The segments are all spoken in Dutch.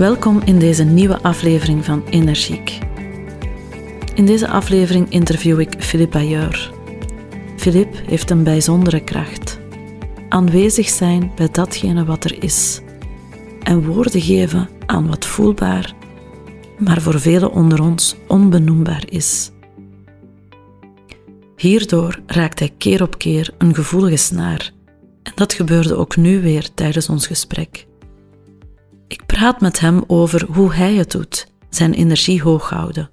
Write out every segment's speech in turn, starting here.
Welkom in deze nieuwe aflevering van Energiek. In deze aflevering interview ik Philippe Bayeur. Philippe heeft een bijzondere kracht. Aanwezig zijn bij datgene wat er is. En woorden geven aan wat voelbaar, maar voor velen onder ons onbenoembaar is. Hierdoor raakt hij keer op keer een gevoelige snaar. En dat gebeurde ook nu weer tijdens ons gesprek. Ik praat met hem over hoe hij het doet, zijn energie hoog houden.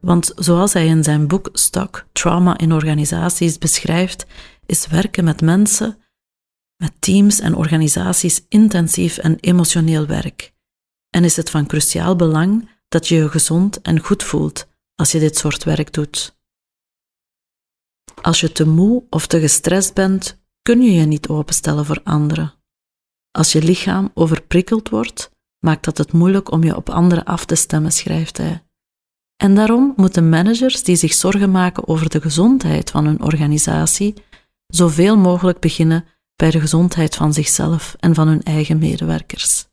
Want zoals hij in zijn boek Stock Trauma in Organisaties beschrijft, is werken met mensen, met teams en organisaties intensief en emotioneel werk. En is het van cruciaal belang dat je je gezond en goed voelt als je dit soort werk doet. Als je te moe of te gestrest bent, kun je je niet openstellen voor anderen. Als je lichaam overprikkeld wordt, maakt dat het moeilijk om je op anderen af te stemmen, schrijft hij. En daarom moeten managers die zich zorgen maken over de gezondheid van hun organisatie zoveel mogelijk beginnen bij de gezondheid van zichzelf en van hun eigen medewerkers.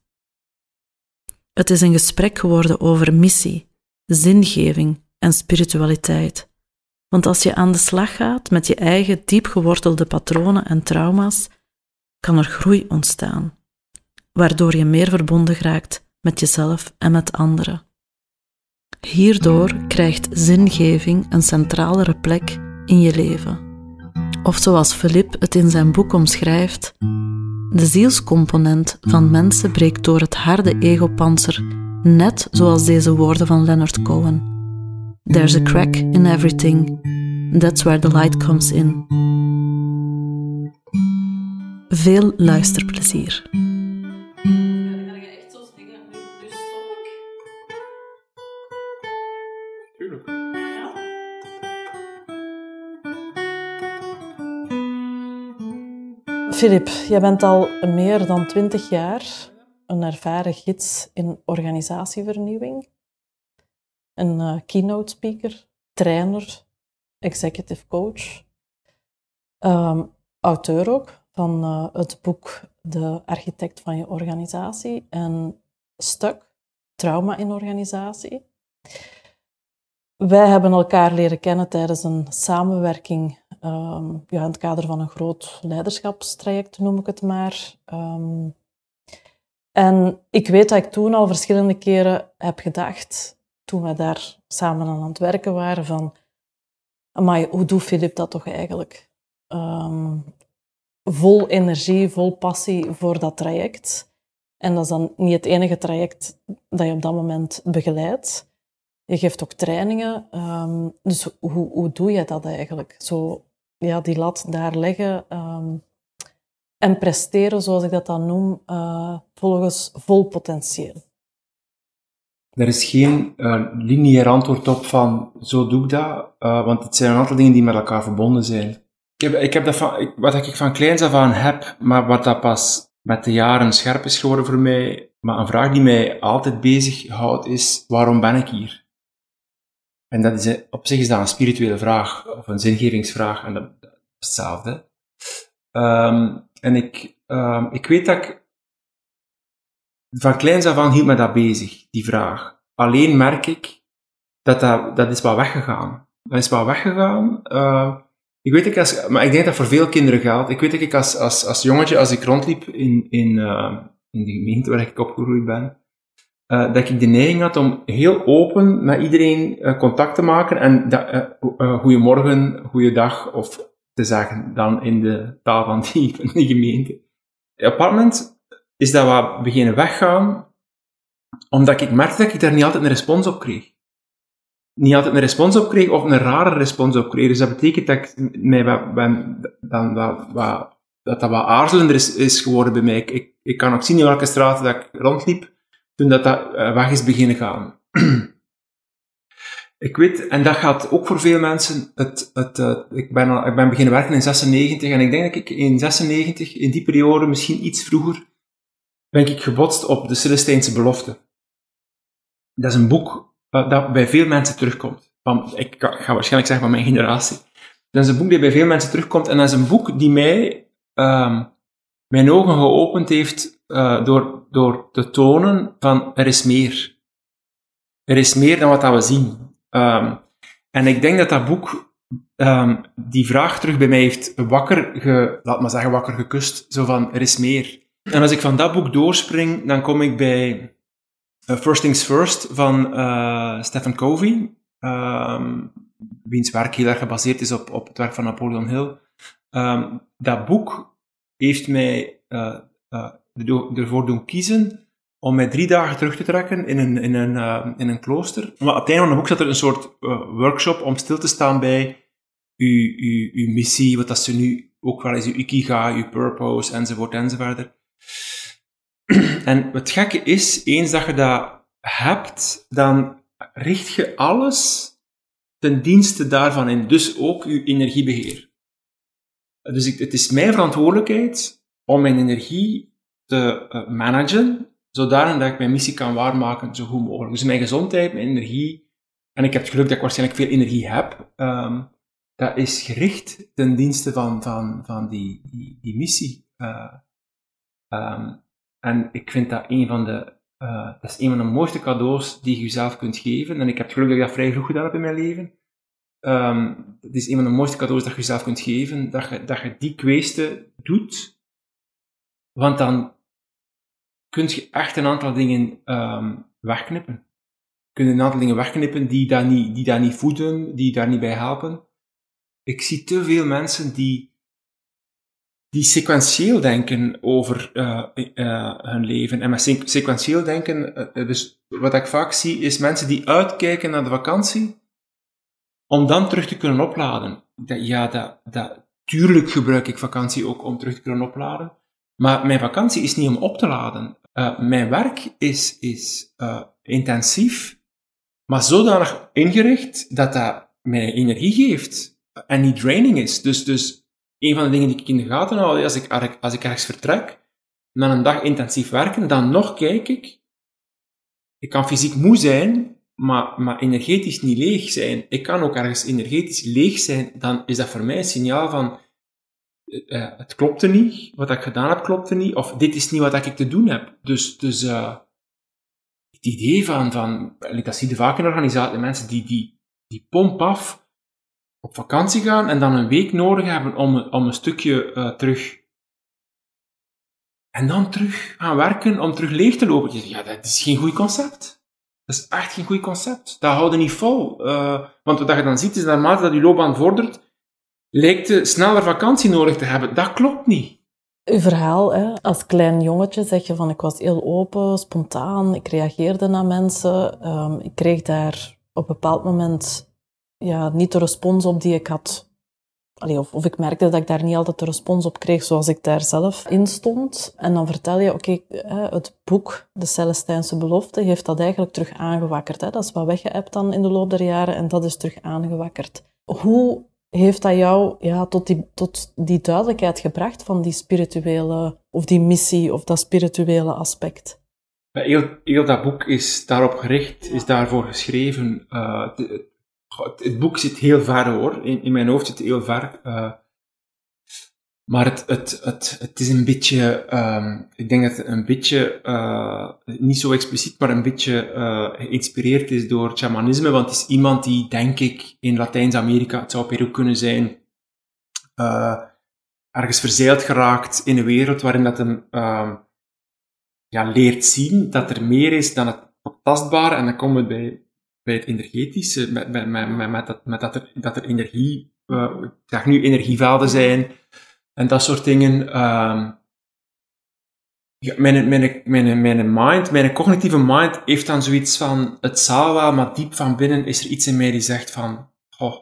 Het is een gesprek geworden over missie, zingeving en spiritualiteit. Want als je aan de slag gaat met je eigen diep gewortelde patronen en trauma's, kan er groei ontstaan waardoor je meer verbonden raakt met jezelf en met anderen. Hierdoor krijgt zingeving een centralere plek in je leven. Of zoals Philippe het in zijn boek omschrijft, de zielscomponent van mensen breekt door het harde egopanzer, net zoals deze woorden van Leonard Cohen. There's a crack in everything. That's where the light comes in. Veel luisterplezier. Filip, jij bent al meer dan twintig jaar een ervaren gids in organisatievernieuwing. Een uh, keynote speaker, trainer, executive coach. Um, auteur ook van uh, het boek De architect van je organisatie en Stuk, trauma in organisatie. Wij hebben elkaar leren kennen tijdens een samenwerking um, ja, in het kader van een groot leiderschapstraject, noem ik het maar. Um, en ik weet dat ik toen al verschillende keren heb gedacht, toen we daar samen aan het werken waren, van, amai, hoe doet Filip dat toch eigenlijk? Um, vol energie, vol passie voor dat traject. En dat is dan niet het enige traject dat je op dat moment begeleidt. Je geeft ook trainingen. Dus hoe, hoe doe je dat eigenlijk? Zo ja, die lat daar leggen um, en presteren, zoals ik dat dan noem, uh, volgens vol potentieel. Er is geen uh, lineair antwoord op van zo doe ik dat, uh, want het zijn een aantal dingen die met elkaar verbonden zijn. Ik heb, ik heb dat van, wat ik van kleins af aan heb, maar wat dat pas met de jaren scherp is geworden voor mij, maar een vraag die mij altijd bezighoudt is, waarom ben ik hier? En dat is, op zich is dat een spirituele vraag, of een zingevingsvraag, en dat, is hetzelfde. Um, en ik, um, ik weet dat ik, van kleins af aan hield me dat bezig, die vraag. Alleen merk ik dat dat, dat is wel weggegaan. Dat is wel weggegaan. Uh, ik weet ik als, maar ik denk dat voor veel kinderen geldt. Ik weet dat ik als, als, als jongetje, als ik rondliep in, in, in de gemeente waar ik opgegroeid ben, uh, dat ik de neiging had om heel open met iedereen uh, contact te maken en dat, uh, goedemorgen, goeiedag of te zeggen dan in de taal van die, gemeente. Bepaald moment is dat wat beginnen weggaan, omdat ik merkte dat ik daar niet altijd een respons op kreeg. Niet altijd een respons op kreeg of een rare respons op kreeg. Dus dat betekent dat ik mij wat, dat dat wat aarzelender is, is geworden bij mij. Ik, ik, ik kan ook zien in welke straten dat ik rondliep toen dat, dat uh, weg is beginnen gaan. ik weet, en dat gaat ook voor veel mensen, het, het, uh, ik, ben al, ik ben beginnen werken in 96 en ik denk dat ik in 96, in die periode, misschien iets vroeger, ben ik gebotst op de Celestijnse belofte. Dat is een boek uh, dat bij veel mensen terugkomt. Van, ik ga waarschijnlijk zeggen van mijn generatie. Dat is een boek die bij veel mensen terugkomt en dat is een boek die mij um, mijn ogen geopend heeft door, door te tonen van er is meer. Er is meer dan wat dat we zien. Um, en ik denk dat dat boek um, die vraag terug bij mij heeft wakker, ge, laat maar zeggen, wakker gekust. Zo van, er is meer. En als ik van dat boek doorspring, dan kom ik bij uh, First Things First van uh, Stephen Covey, um, wiens werk heel erg gebaseerd is op, op het werk van Napoleon Hill. Dat boek heeft mij uh, ervoor doen kiezen om mij drie dagen terug te trekken in een, in een, uh, in een klooster. Maar op het einde van het boek zat er een soort uh, workshop om stil te staan bij uw, uw, uw missie, wat dat ze nu ook wel is, uw ikigai, uw purpose, enzovoort, enzovoort. En het gekke is, eens dat je dat hebt, dan richt je alles ten dienste daarvan in. Dus ook je energiebeheer. Dus ik, het is mijn verantwoordelijkheid om mijn energie te uh, managen, zodanig ik mijn missie kan waarmaken zo goed mogelijk. Dus mijn gezondheid, mijn energie, en ik heb het geluk dat ik waarschijnlijk veel energie heb, um, dat is gericht ten dienste van, van, van die, die, missie. Uh, um, en ik vind dat een van de, uh, dat is een van de mooiste cadeaus die je jezelf kunt geven. En ik heb het geluk dat ik dat vrij vroeg gedaan heb in mijn leven. Um, het is een van de mooiste cadeaus dat je jezelf kunt geven, dat je, dat je die kweeste doet. Want dan kun je echt een aantal dingen um, wegknippen. Kun je een aantal dingen wegknippen die daar niet, die daar niet voeden, die daar niet bij helpen. Ik zie te veel mensen die die sequentieel denken over uh, hun leven. En met sequentieel denken, uh, dus wat ik vaak zie, is mensen die uitkijken naar de vakantie, om dan terug te kunnen opladen. Dat, ja, dat, dat, tuurlijk gebruik ik vakantie ook om terug te kunnen opladen, maar mijn vakantie is niet om op te laden. Mijn werk is, is intensief, maar zodanig ingericht dat dat mij energie geeft en niet draining is. Dus, dus een van de dingen die ik in de gaten hou, als ik, als ik ergens vertrek, na een dag intensief werken, dan nog kijk ik, ik kan fysiek moe zijn, maar, maar energetisch niet leeg zijn. Ik kan ook ergens energetisch leeg zijn, dan is dat voor mij een signaal van, uh, het klopte niet, wat ik gedaan heb klopte niet, of dit is niet wat ik te doen heb. Dus, dus uh, het idee van, van, dat zie je vaak in organisaties, mensen die, die, die pomp af, op vakantie gaan en dan een week nodig hebben om, om een stukje terug. En dan terug gaan werken om terug leeg te lopen. Ja, dat is geen goed concept. Dat is echt geen goed concept. Dat houden niet vol. Want wat je dan ziet is, naarmate dat je loopbaan vordert, lijkt sneller vakantie nodig te hebben. Dat klopt niet. Uw verhaal, hè? als klein jongetje zeg je van ik was heel open, spontaan, ik reageerde naar mensen. Um, ik kreeg daar op een bepaald moment ja, niet de respons op die ik had. Of, of ik merkte dat ik daar niet altijd de respons op kreeg zoals ik daar zelf in stond. En dan vertel je, oké, het boek De Celestijnse Belofte heeft dat eigenlijk terug aangewakkerd. Hè. Dat is wat weggeëpt dan in de loop der jaren en dat is terug aangewakkerd. Hoe heeft dat jou ja, tot, die, tot die duidelijkheid gebracht van die spirituele, of die missie, of dat spirituele aspect? Heel, heel dat boek is daarop gericht, is daarvoor geschreven. Uh, het, boek zit heel ver hoor. In, in mijn hoofd zit het heel ver. Uh, maar het, het, het, het is een beetje, um, ik denk dat het een beetje, uh, niet zo expliciet, maar een beetje uh, geïnspireerd is door shamanisme. Want het is iemand die, denk ik, in Latijns-Amerika, het zou Peru kunnen zijn, ergens verzeild geraakt in een wereld waarin dat hem ja, leert zien dat er meer is dan het tastbare en dan komen we bij, bij het energetische, met, met, met, met, dat, met dat, er, dat er energie, ik zeg nu energievelden zijn en dat soort dingen. Ja, mijn, mijn, mijn, mijn mind, mijn cognitieve mind heeft dan zoiets van, het zal wel, maar diep van binnen is er iets in mij die zegt van, oh,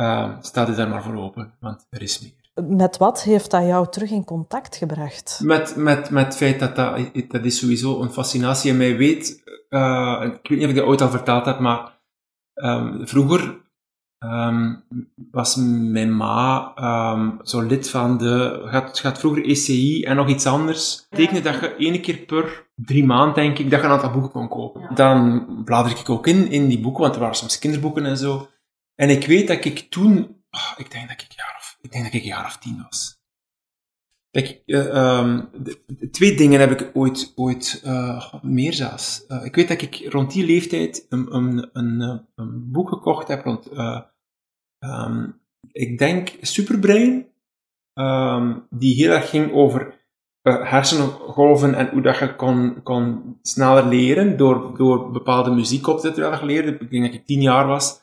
uh, sta je daar maar voor open, want er is meer. Met wat heeft dat jou terug in contact gebracht? Met, met, met het feit dat dat, dat is sowieso een fascinatie in mij weet. Uh, ik weet niet of ik dat ooit al verteld heb, maar um, vroeger um, was mijn ma um, zo lid van de, gaat, gaat vroeger ECI en nog iets anders. Dat betekende dat je één keer per drie maanden, denk ik, dat je een aantal boeken kon kopen. Ja. Dan blader ik ook in, in die boeken, want er waren soms kinderboeken en zo. En ik weet dat ik toen, oh, ik denk dat ik jaar of, ik denk dat ik een jaar of tien was. Kijk, uh, um, de, de twee dingen heb ik ooit, ooit uh, meer zelfs. Uh, ik weet dat ik rond die leeftijd een, een, een, een boek gekocht heb rond, um, ik denk Superbrain, um, die heel erg ging over hersengolven en hoe dat je kon, kon sneller leren door, door bepaalde muziek op te terwijl leerde. Ik denk dat ik tien jaar was.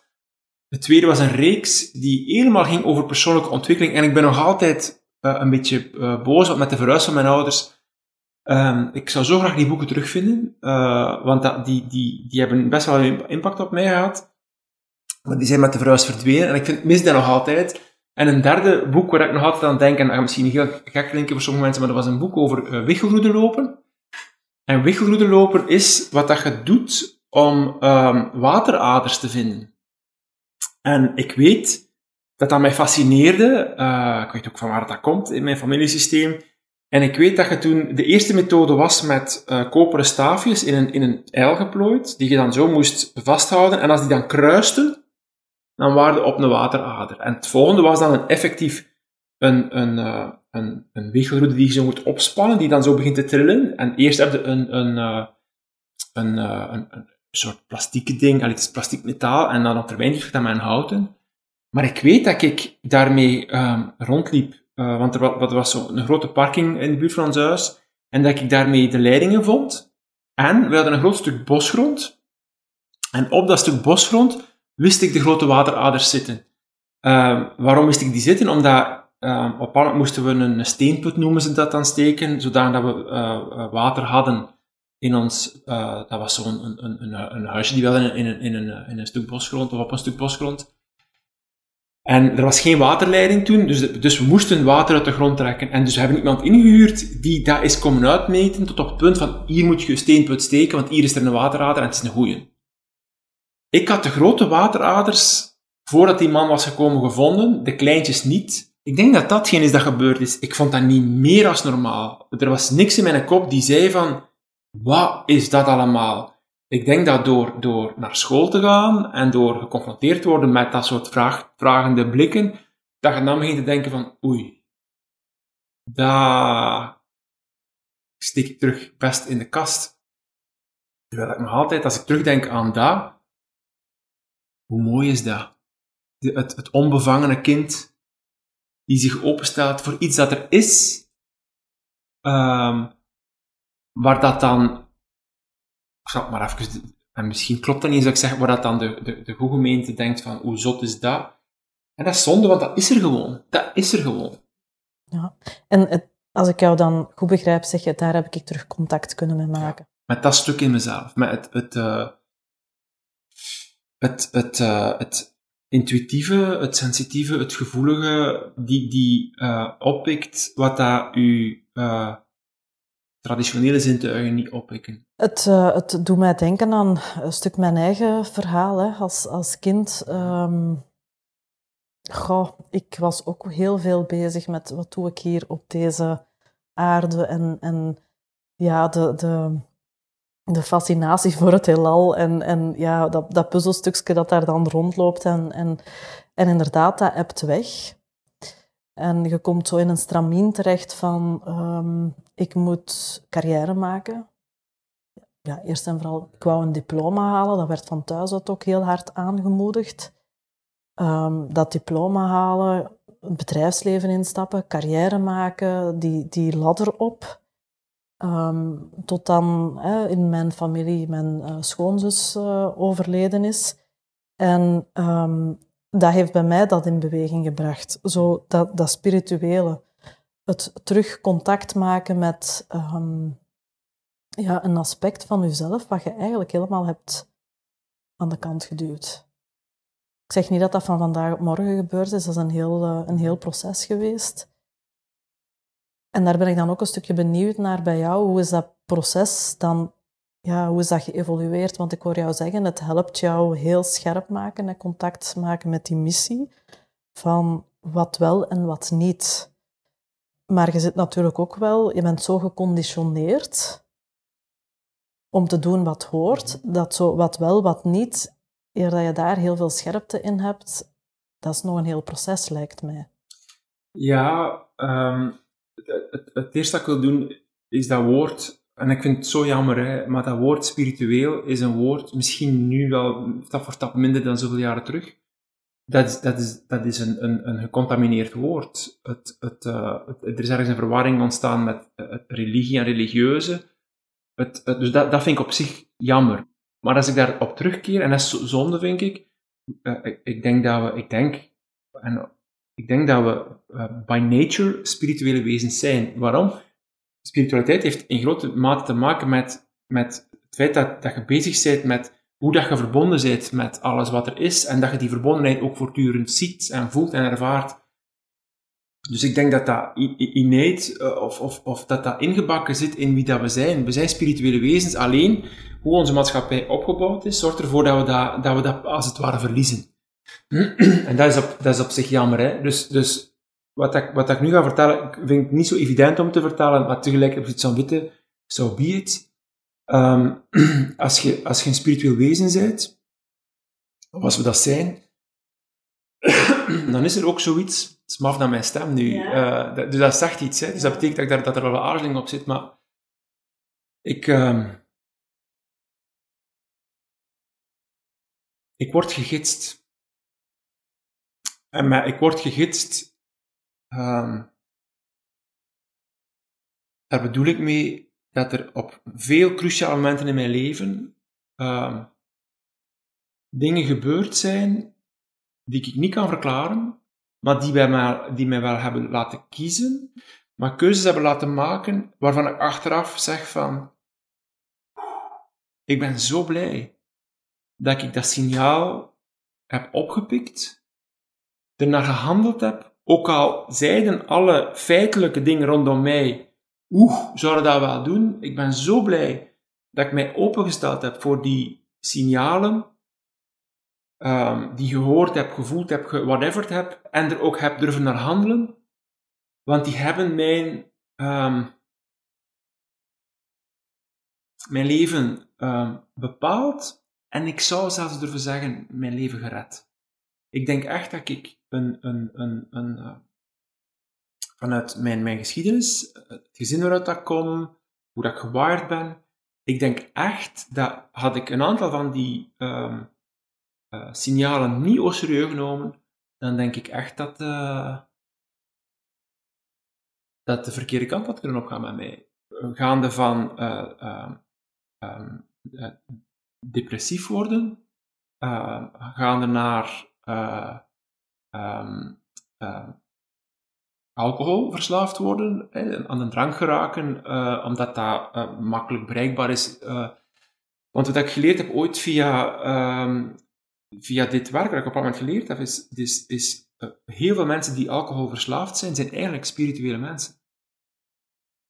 Het tweede was een reeks die helemaal ging over persoonlijke ontwikkeling. En ik ben nog altijd uh, een beetje uh, boos, want met de verhuis van mijn ouders, um, ik zou zo graag die boeken terugvinden, uh, want dat, die, die, die hebben best wel een impact op mij gehad. Maar die zijn met de verhuis verdwenen en ik vind, mis dat nog altijd. En een derde boek waar ik nog altijd aan denk, en dat gaat misschien heel gek klinken voor sommige mensen, maar dat was een boek over uh, wichelroede lopen. En wichelroede lopen is wat dat je doet om um, wateraders te vinden. En ik weet dat dat mij fascineerde. Uh, ik weet ook van waar dat komt in mijn familiesysteem. En ik weet dat je toen de eerste methode was met uh, koperen staafjes in een, in een eil geplooid, die je dan zo moest vasthouden. En als die dan kruisten, dan waren je op een waterader. En het volgende was dan een effectief een, een, uh, een, een die je zo moet opspannen, die dan zo begint te trillen. En eerst heb je een, een, uh, een, een, een, soort plastieke ding, het is plastiek metaal, en dan op termijn dat met houten. Maar ik weet dat ik daarmee um, rondliep, uh, want er was, was zo een grote parking in de buurt van ons huis, en dat ik daarmee de leidingen vond. En we hadden een groot stuk bosgrond. En op dat stuk bosgrond wist ik de grote wateraders zitten. Uh, waarom wist ik die zitten? Omdat uh, op een moesten we een steenput, noemen ze dat dan, steken, zodat we uh, water hadden in ons, dat was zo'n een, een, een, een, huisje die wel in, in, in, een, in een stuk bosgrond, of op een stuk bosgrond. En er was geen waterleiding toen, dus, dus we moesten water uit de grond trekken. En dus we hebben iemand ingehuurd die dat is komen uitmeten tot op het punt van hier moet je een steenput steken, want hier is er een waterader en het is een goeie. Ik had de grote wateraders, voordat die man was gekomen, gevonden, de kleintjes niet. Ik denk dat datgene is dat gebeurd is. Ik vond dat niet meer als normaal. Er was niks in mijn kop die zei van, wat is dat allemaal? Ik denk dat door, door naar school te gaan en door geconfronteerd te worden met dat soort vraag, vragende blikken, dat je dan begint te denken van, oei, dat steek ik terug best in de kast. Terwijl ik nog altijd, als ik terugdenk aan dat, hoe mooi is dat? De, het, het onbevangene kind die zich openstelt voor iets dat er is, um, waar dat dan, ik het maar even, en misschien klopt dat niet als ik zeg, waar dat dan de, de, de goede gemeente denkt van, hoe zot is dat? En dat is zonde, want dat is er gewoon. Dat is er gewoon. Ja, en het, als ik jou dan goed begrijp, zeg je, daar heb ik terug contact kunnen mee maken. Ja, met dat stuk in mezelf, met het, het, uh, het, het, uh, het intuïtieve, het sensitieve, het gevoelige, die, die uh, oppikt wat dat uw uh, traditionele zintuigen niet oppikken. Het, uh, het doet mij denken aan een stuk mijn eigen verhaal. Hè. Als, als kind, um, goh, ik was ook heel veel bezig met wat doe ik hier op deze aarde en, en ja, de, de, de fascinatie voor het heelal en, en ja, dat, dat puzzelstukje dat daar dan rondloopt. En, en, en inderdaad, dat ebt weg. En je komt zo in een stramien terecht van, um, ik moet carrière maken. Ja, eerst en vooral, ik wou een diploma halen. Dat werd van thuis uit ook heel hard aangemoedigd. Um, dat diploma halen, het bedrijfsleven instappen, carrière maken, die, die ladder op. Ehm, tot dan hè, in mijn familie mijn uh, schoonzus uh, overleden is. En um, dat heeft bij mij dat in beweging gebracht. Zo dat, dat spirituele. Het terug contact maken met um, ja, een aspect van jezelf wat je eigenlijk helemaal hebt aan de kant geduwd. Ik zeg niet dat dat van vandaag op morgen gebeurd is. Dat is een heel, uh, een heel proces geweest. En daar ben ik dan ook een stukje benieuwd naar bij jou. Hoe is dat proces dan, ja, hoe is dat geëvolueerd? Want ik hoor jou zeggen, het helpt jou heel scherp maken en contact maken met die missie van wat wel en wat niet. Maar je zit natuurlijk ook wel, je bent zo geconditioneerd om te doen wat hoort, dat zo wat wel, wat niet, eer dat je daar heel veel scherpte in hebt, dat is nog een heel proces, lijkt mij. Ja, um, het, eerste dat ik wil doen is dat woord, en ik vind het zo jammer, hè, maar dat woord spiritueel is een woord, misschien nu wel stap voor stap minder dan zoveel jaren terug. Dat is, dat is, dat is een, een, een gecontamineerd woord. Het, het, uh, er is ergens een verwarring ontstaan met het religie en religieuze. Het, dus dat, dat vind ik op zich jammer. Maar als ik daarop terugkeer, en dat is zonde, vind ik, uh, ik, ik, denk dat we, ik denk, en ik denk dat we uh, by nature spirituele wezens zijn. Waarom? Spiritualiteit heeft in grote mate te maken met, met het feit dat, dat je bezig bent met hoe dat je verbonden bent met alles wat er is en dat je die verbondenheid ook voortdurend ziet en voelt en ervaart. Dus ik denk dat dat innate uh, of, of, of dat dat ingebakken zit in wie dat we zijn. We zijn spirituele wezens, alleen hoe onze maatschappij opgebouwd is, zorgt ervoor dat we dat, dat, we dat als het ware verliezen. En dat is op, dat is op zich jammer. Hè? Dus, dus wat, ik, wat ik nu ga vertellen, vind ik niet zo evident om te vertellen, maar tegelijk heb je het zo'n witte, zo be it. Um, als, je, als je een spiritueel wezen bent, of als we dat zijn, dan is er ook zoiets, het is maf naar mijn stem nu, ja. uh, dus dat zegt iets, hè? dus dat betekent dat, daar, dat er wel een aarzeling op zit, maar ik, um, ik word gegidst. En ik word gegidst. Um, daar bedoel ik mee dat er op veel cruciale momenten in mijn leven um, dingen gebeurd zijn die ik niet kan verklaren, maar die, mij, die mij wel hebben laten kiezen, maar keuzes hebben laten maken waarvan ik achteraf zeg van ik ben zo blij dat ik dat signaal heb opgepikt ernaar gehandeld heb, ook al zeiden alle feitelijke dingen rondom mij, oeh, zouden dat wel doen? Ik ben zo blij dat ik mij opengesteld heb voor die signalen, um, die gehoord heb, gevoeld heb, whatever heb, en er ook heb durven naar handelen, want die hebben mijn, um, mijn leven um, bepaald, en ik zou zelfs durven zeggen, mijn leven gered. Ik denk echt dat ik een, een, een, een uh, vanuit mijn, mijn geschiedenis, het gezin waaruit ik kom, hoe dat ik gewaard ben, ik denk echt dat had ik een aantal van die um, uh, signalen niet au serieus genomen, dan denk ik echt dat, uh, dat de verkeerde kant had kunnen opgaan met mij. Gaande van um, depressief worden, gaande naar uh, um, uh, alcohol verslaafd worden, hè, aan de drank geraken, uh, omdat dat makkelijk bereikbaar is. want wat ik geleerd heb ooit via, um, via dit werk, wat ik op een moment geleerd heb, is, is, heel veel mensen die alcohol verslaafd zijn, zijn eigenlijk spirituele mensen.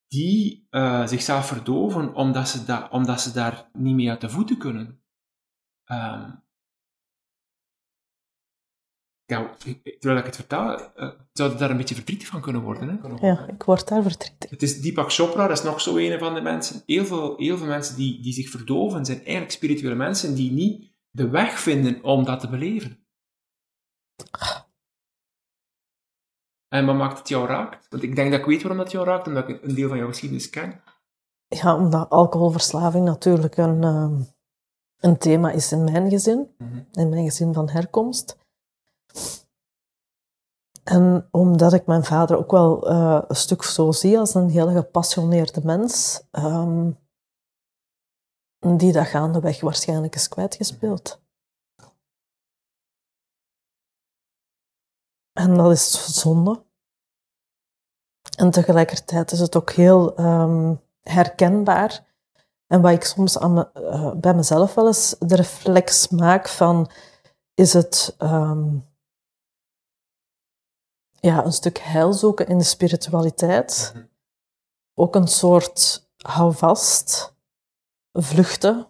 Die zichzelf verdoven omdat ze, da omdat ze daar niet mee uit de voeten kunnen. Um, ja, terwijl ik het vertel, uh, zou je daar een beetje verdrietig van kunnen worden. Hè? Ja, ik word daar verdrietig. Het is Deepak Chopra, dat is nog zo een van de mensen. Heel veel, heel veel mensen die, die zich verdoven, zijn eigenlijk spirituele mensen die niet de weg vinden om dat te beleven. En wat maakt het jou raakt? Want ik denk dat ik weet waarom dat jou raakt, omdat ik een deel van jouw geschiedenis ken. Ja, omdat alcoholverslaving natuurlijk een, uh, een thema is in mijn gezin, mm -hmm. in mijn gezin van herkomst. En omdat ik mijn vader ook wel uh, een stuk zo zie als een heel gepassioneerde mens, um, die dat gaandeweg waarschijnlijk is kwijtgespeeld. En dat is zonde. En tegelijkertijd is het ook heel um, herkenbaar. En wat ik soms aan me, uh, bij mezelf wel eens de reflex maak van, is het um, ja, een stuk heil zoeken in de spiritualiteit. Ook een soort houvast, vluchten,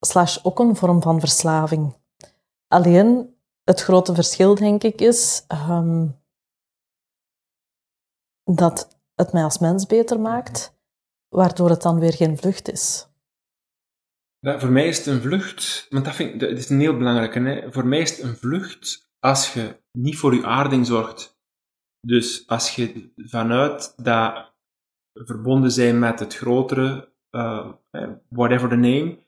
slash ook een vorm van verslaving. Alleen het grote verschil, denk ik, is um, dat het mij als mens beter maakt, waardoor het dan weer geen vlucht is. Voor mij is het een vlucht, want dat, vind ik, is een heel belangrijke. Hè? Voor mij is het een vlucht als je niet voor je aarding zorgt. Dus als je vanuit dat verbonden zijn met het grotere, uh, whatever the name,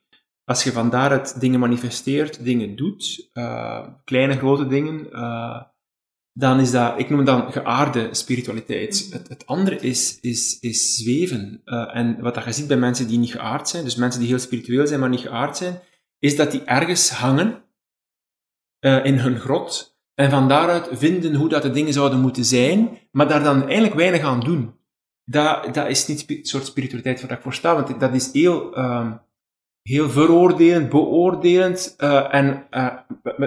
als je van daaruit dingen manifesteert, dingen doet, uh, kleine, grote dingen, uh, dan is dat, ik noem het dan geaarde spiritualiteit. Mhm. Het, het andere is, is, is zweven. Uh, en wat dat je ziet bij mensen die niet geaard zijn, dus mensen die heel spiritueel zijn, maar niet geaard zijn, is dat die ergens hangen uh, in hun grot en van daaruit vinden hoe dat de dingen zouden moeten zijn, maar daar dan eigenlijk weinig aan doen. Dat, dat is niet het soort spiritualiteit waar ik voor sta, want dat is heel... Uh, heel veroordelend, beoordelend uh, en uh,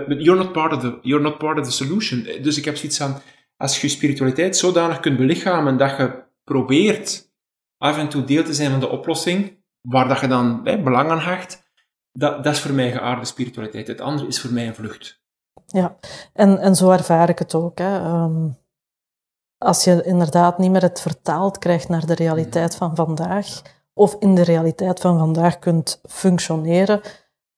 you're, not part of the, you're not part of the solution. Dus ik heb zoiets van, als je spiritualiteit zodanig kunt belichamen dat je probeert af en toe deel te zijn van de oplossing, waar dat je dan belang aan hecht, dat, dat is voor mij geaarde spiritualiteit. Het andere is voor mij een vlucht. Ja, en, en zo ervaar ik het ook. Hè. Um, als je inderdaad niet meer het vertaald krijgt naar de realiteit van vandaag, of in de realiteit van vandaag kunt functioneren,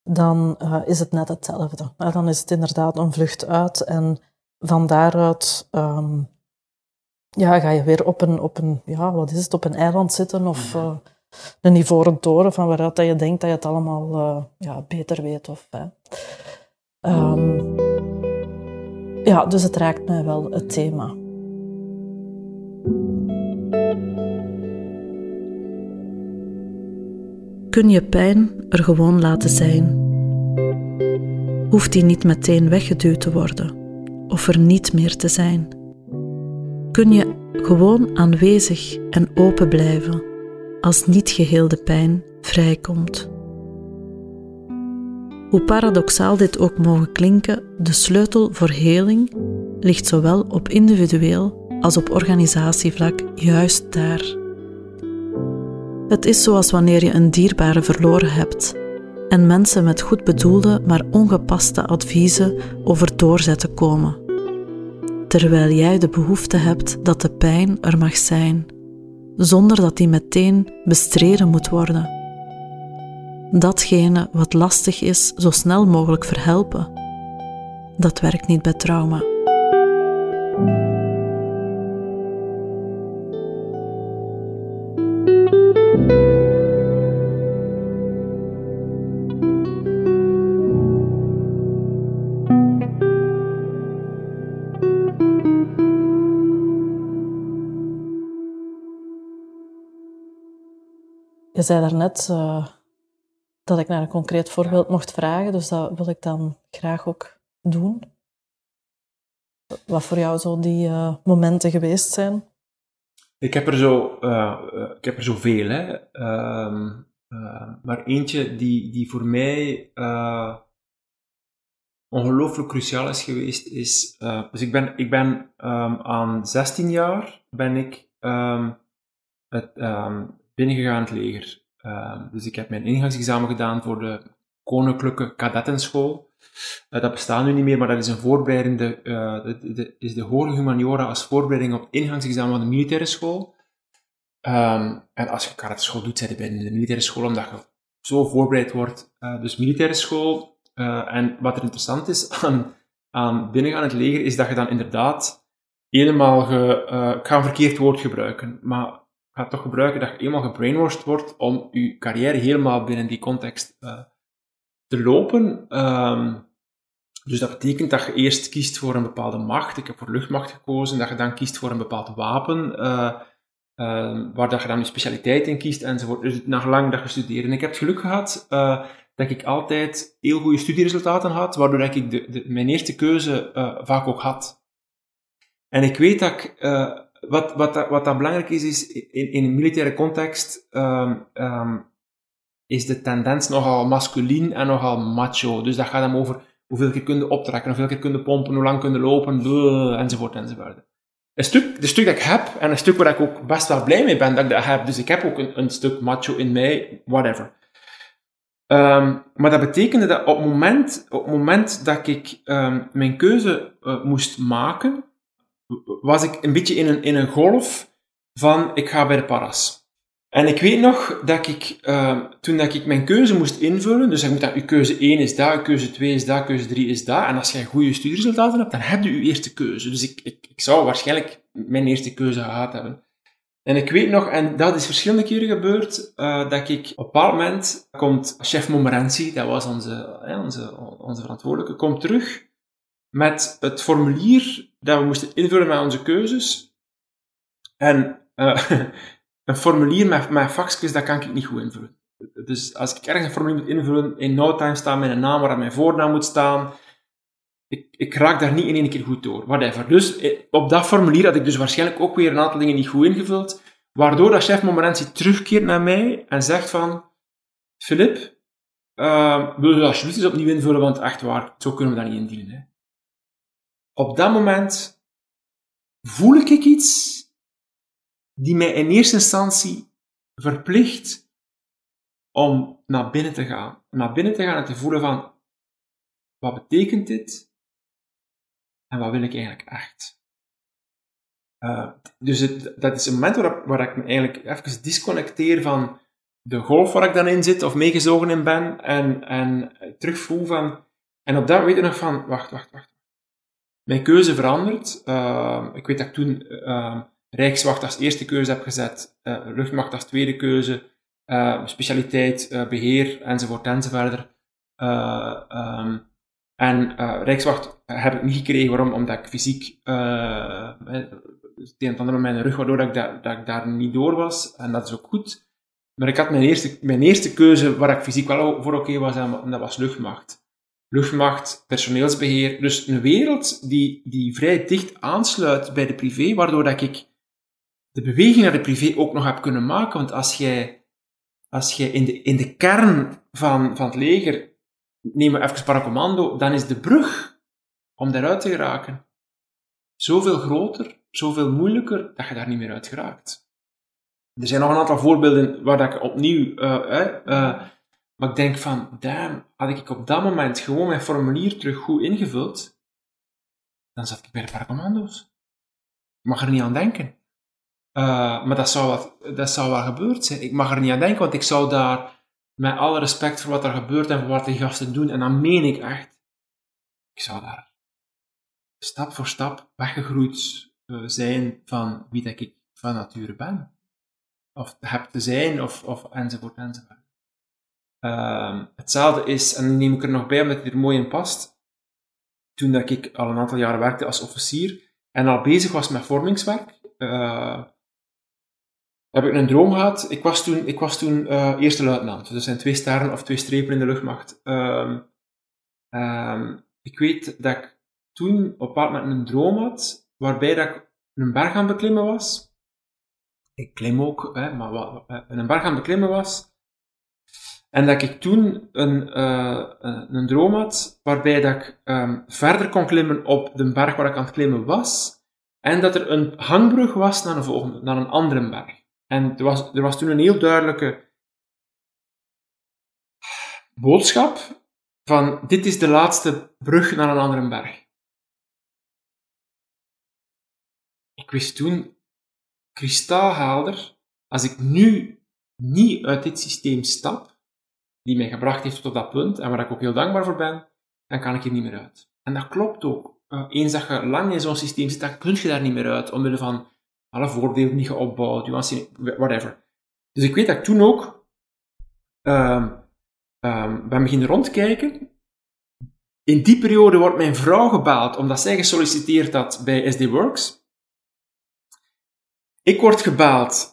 dan uh, is het net hetzelfde. Uh, dan is het inderdaad een vlucht uit en van daaruit um, ja, ga je weer op een, op een, ja, wat is het, op een eiland zitten of uh, een ivoren toren van waaruit dat je denkt dat je het allemaal ja, beter weet. Of, um, ja, dus het raakt mij wel, het thema. kun je pijn er gewoon laten zijn. Hoeft die niet meteen weggeduwd te worden of er niet meer te zijn. Kun je gewoon aanwezig en open blijven als niet geheel de pijn vrijkomt. Hoe paradoxaal dit ook mogen klinken, de sleutel voor heling ligt zowel op individueel als op organisatievlak juist daar. Het is zoals wanneer je een dierbare verloren hebt en mensen met goed bedoelde, maar ongepaste adviezen over doorzetten komen. Terwijl jij de behoefte hebt dat de pijn er mag zijn, zonder dat die meteen bestreden moet worden. Datgene wat lastig is, zo snel mogelijk verhelpen. Dat werkt niet bij trauma. Je zei daarnet uh, dat ik naar een concreet voorbeeld mocht vragen, dus dat wil ik dan graag ook doen. Wat voor jou zo die uh, momenten geweest zijn? Ik heb er zo, uh, ik heb er zoveel, hè. Um, maar eentje die, die voor mij ongelooflijk cruciaal is geweest, is, dus ik ben, ik ben um, aan 16 jaar ben ik um, het, binnengegaan in het leger. Uh, dus ik heb mijn ingangsexamen gedaan voor de Koninklijke Kadettenschool. Uh, dat bestaat nu niet meer, maar dat is een voorbereidende, uh, de, de, is de hoge humaniora als voorbereiding op ingangsexamen van de militaire school. Um, en als je karateschool doet, zit je binnen de militaire school, omdat je zo voorbereid wordt. Uh, dus militaire school. en wat er interessant is aan, aan binnengaan in het leger, is dat je dan inderdaad helemaal, ge, ik ga een verkeerd woord gebruiken, maar gaat toch gebruiken dat je eenmaal gebrainwashed wordt om je carrière helemaal binnen die context uh, te lopen. Um, Dus dat betekent dat je eerst kiest voor een bepaalde macht. Ik heb voor luchtmacht gekozen, dat je dan kiest voor een bepaald wapen, uh, waar dat je dan je specialiteit in kiest enzovoort. Dus naar lang dat je studeert. En ik heb het geluk gehad uh, dat ik altijd heel goede studieresultaten had, waardoor ik de, mijn eerste keuze vaak ook had. En ik weet dat ik, wat, wat, wat belangrijk is, is in, in een militaire context, um, um, is de tendens nogal masculien en nogal macho. Dus dat gaat hem over hoeveel keer kun je optrekken, hoeveel keer kun je pompen, hoe lang kun je lopen, enzovoort enzovoort. Een stuk, de stuk dat ik heb, en een stuk waar ik ook best wel blij mee ben dat ik dat heb, dus ik heb ook een, een stuk macho in mij, whatever. Um, maar dat betekende dat op het moment, op moment dat ik mijn keuze uh, moest maken, was ik een beetje in een, in een golf van ik ga bij de paras. En ik weet nog dat ik, uh, toen dat ik mijn keuze moest invullen, dus ik moet dat, uw keuze 1 is dat, uw keuze 2 is dat, keuze 3 is dat, en als je goede studieresultaten hebt, dan heb je uw eerste keuze. Dus ik, ik, zou waarschijnlijk mijn eerste keuze gehad hebben. En ik weet nog, en dat is verschillende keren gebeurd, uh, dat ik op een bepaald moment komt chef Momerensi, dat was onze, onze, onze verantwoordelijke, komt terug met het formulier dat we moesten invullen met onze keuzes. En uh, een formulier met, met faxjes, dat kan ik niet goed invullen. Dus als ik ergens een formulier moet invullen, in no time staat mijn naam waar mijn voornaam moet staan. Ik, ik raak daar niet in één keer goed door. Whatever. Dus eh, op dat formulier had ik dus waarschijnlijk ook weer een aantal dingen niet goed ingevuld. Waardoor dat chef Momerentie terugkeert naar mij en zegt van... Filip, uh, wil je alsjeblieft eens opnieuw invullen, want echt waar, zo kunnen we dat niet indienen. Hè. Op dat moment voel ik iets die mij in eerste instantie verplicht om naar binnen te gaan. Naar binnen te gaan en te voelen van, wat betekent dit? En wat wil ik eigenlijk echt? Uh, dus het, dat is een moment waar, waar ik me eigenlijk even disconnecteer van de golf waar ik dan in zit of meegezogen in ben en, en terugvoel van... En op dat weet ik nog van, wacht, wacht, wacht. Mijn keuze verandert. Uh, ik weet dat ik toen uh, Rijkswacht als eerste keuze heb gezet, uh, luchtmacht als tweede keuze, uh, specialiteit, uh, beheer, enzovoort, enzovoort. Um, en Rijkswacht heb ik niet gekregen, waarom? Omdat ik fysiek het een en ander met mijn rug, waardoor ik, dat, dat ik daar niet door was. En dat is ook goed. Maar ik had mijn eerste, mijn eerste keuze waar ik fysiek wel voor oké was, en dat was luchtmacht. Luchtmacht, personeelsbeheer. Dus een wereld die, die vrij dicht aansluit bij de privé, waardoor dat ik de beweging naar de privé ook nog heb kunnen maken. Want als jij, als jij in, de, in de kern van, van het leger, neem we even paracommando, dan is de brug om daaruit te geraken zoveel groter, zoveel moeilijker, dat je daar niet meer uit geraakt. Er zijn nog een aantal voorbeelden waar dat ik opnieuw, uh, uh, maar ik denk van, damn, had ik op dat moment gewoon mijn formulier terug goed ingevuld, dan zat ik bij de paracommando's. Ik mag er niet aan denken. Uh, maar dat zou, wat, dat zou wel gebeurd zijn. Ik mag er niet aan denken, want ik zou daar, met alle respect voor wat er gebeurt en voor wat die gasten doen, en dan meen ik echt, ik zou daar stap voor stap weggegroeid uh, zijn van wie dat ik van nature ben. Of heb te zijn, of, of enzovoort, enzovoort. Uh, hetzelfde is, en neem ik er nog bij omdat het er mooi in past, toen dat ik al een aantal jaren werkte als officier en al bezig was met vormingswerk, uh, heb ik een droom gehad. Ik was toen, ik was toen uh, eerste luitenant. Dus er zijn twee sterren of twee strepen in de luchtmacht. Um, um, ik weet dat ik toen op een bepaald moment een droom had, waarbij dat ik een berg aan beklimmen was. Ik klim ook, hè, maar wat, een berg aan beklimmen was. En dat ik toen een, uh, een droom had, waarbij dat ik um, verder kon klimmen op de berg waar ik aan het klimmen was. En dat er een hangbrug was naar een, volgende, naar een andere berg. En er was, er was toen een heel duidelijke boodschap van dit is de laatste brug naar een andere berg. Ik wist toen kristalhelder, als ik nu niet uit dit systeem stap, die mij gebracht heeft tot dat punt, en waar ik ook heel dankbaar voor ben, dan kan ik er niet meer uit. En dat klopt ook. Uh, eens dat je lang in zo'n systeem zit, dan kun je daar niet meer uit, omwille van alle voordelen die je opbouwt, whatever. Dus ik weet dat ik toen ook um, um, ben beginnen rondkijken In die periode wordt mijn vrouw gebeld, omdat zij gesolliciteerd had bij SD Works. Ik word gebeld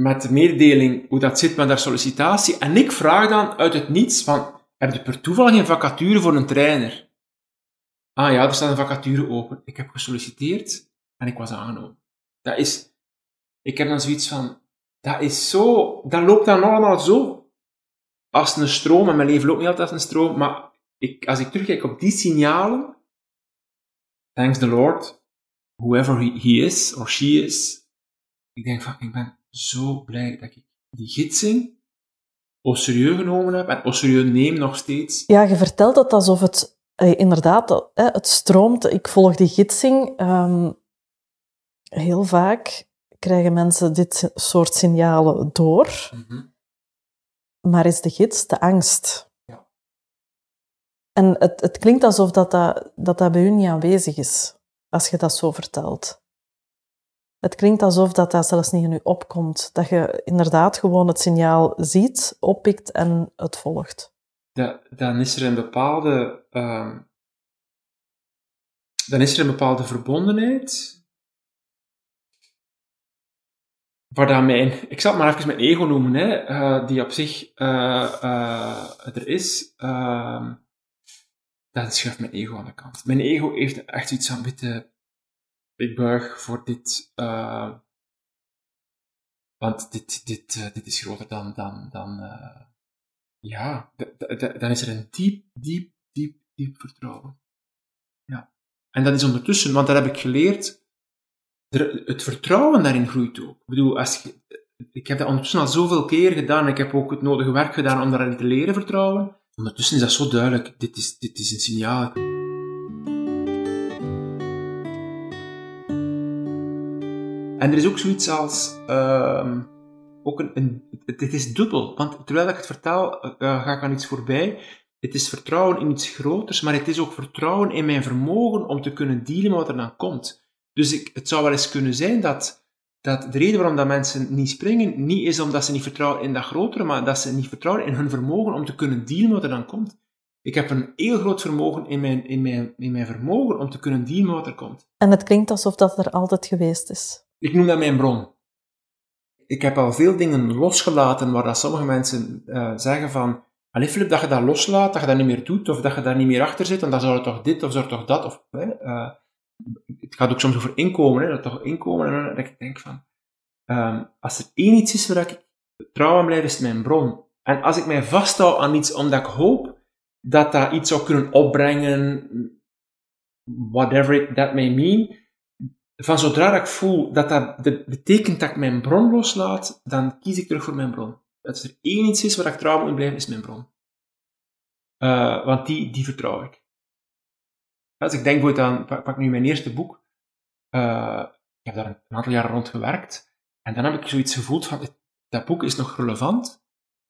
met de mededeling hoe dat zit met haar sollicitatie. En ik vraag dan uit het niets van, heb je per toeval geen vacature voor een trainer? Ah ja, er staat een vacature open. Ik heb gesolliciteerd en ik was aangenomen. Dat is, ik heb dan zoiets van, dat is zo, dat loopt dan allemaal zo als een stroom, en mijn leven loopt niet altijd als een stroom, maar ik, als ik terugkijk op die signalen, thanks the Lord, whoever he, he is or she is, ik denk van, ik ben zo blij dat ik die gidsing au serieus genomen heb en au serieus neem nog steeds. Ja, je vertelt het alsof het eh, inderdaad, het stroomt. Ik volg die gidsing. Ehm, heel vaak krijgen mensen dit soort signalen door. Mhm. Maar is de gids de angst? Ja. En het, het klinkt alsof dat, dat, dat, dat bij u niet aanwezig is, als je dat zo vertelt. Het klinkt alsof dat, dat zelfs niet in u opkomt. Dat je inderdaad gewoon het signaal ziet, oppikt en het volgt. Dan is er een bepaalde... Uh, dan is er een bepaalde verbondenheid waar mijn, ik zal het maar even mijn ego noemen, hè, uh, die op zich uh, uh, er is, ehm, dat schuift mijn ego aan de kant. Mijn ego heeft echt iets van, witte, ik buig voor dit, want dit, dit, dit is groter dan, dan, dan ja, dan is er een diep, diep, diep, diep vertrouwen. Ja. En dat is ondertussen, want dat heb ik geleerd, het vertrouwen daarin groeit ook. Ik bedoel, als ik heb dat ondertussen al zoveel keer gedaan. Ik heb ook het nodige werk gedaan om daarin te leren vertrouwen. Ondertussen is dat zo duidelijk. Dit is, dit is een signaal. En er is ook zoiets als... Uh, ook een, een, het, is dubbel. Want terwijl ik het vertaal, uh, ga ik aan iets voorbij. Het is vertrouwen in iets groters, maar het is ook vertrouwen in mijn vermogen om te kunnen dealen met wat er dan komt. Dus ik, het zou wel eens kunnen zijn dat, dat de reden waarom dat mensen niet springen, niet is omdat ze niet vertrouwen in dat grotere, maar dat ze niet vertrouwen in hun vermogen om te kunnen dealen met wat er dan komt. Ik heb een heel groot vermogen in mijn, in mijn, in mijn vermogen om te kunnen dealen met wat er komt. En het klinkt alsof dat er altijd geweest is. Ik noem dat mijn bron. Ik heb al veel dingen losgelaten waar dat sommige mensen uh, zeggen van Allee Filip, dat je dat loslaat, dat je dat niet meer doet, of dat je daar niet meer achter zit, en dan zou het toch dit, of zou toch dat, of... Uh, het gaat ook soms over inkomen, hè, dat toch inkomen, en dat ik denk van, um, als er één iets is waar ik trouw aan blijf, is mijn bron. En als ik mij vasthoud aan iets omdat ik hoop dat dat iets zou kunnen opbrengen, whatever that may mean, van zodra ik voel dat dat betekent dat ik mijn bron loslaat, dan kies ik terug voor mijn bron. Als er één iets is waar ik trouw moet blijven, is mijn bron. Uh, want die, die vertrouw ik. Als ik denk bijvoorbeeld aan, pak, nu mijn eerste boek, uh, ik heb daar een, aantal jaren rond gewerkt, en dan heb ik zoiets gevoeld van, dat boek is nog relevant,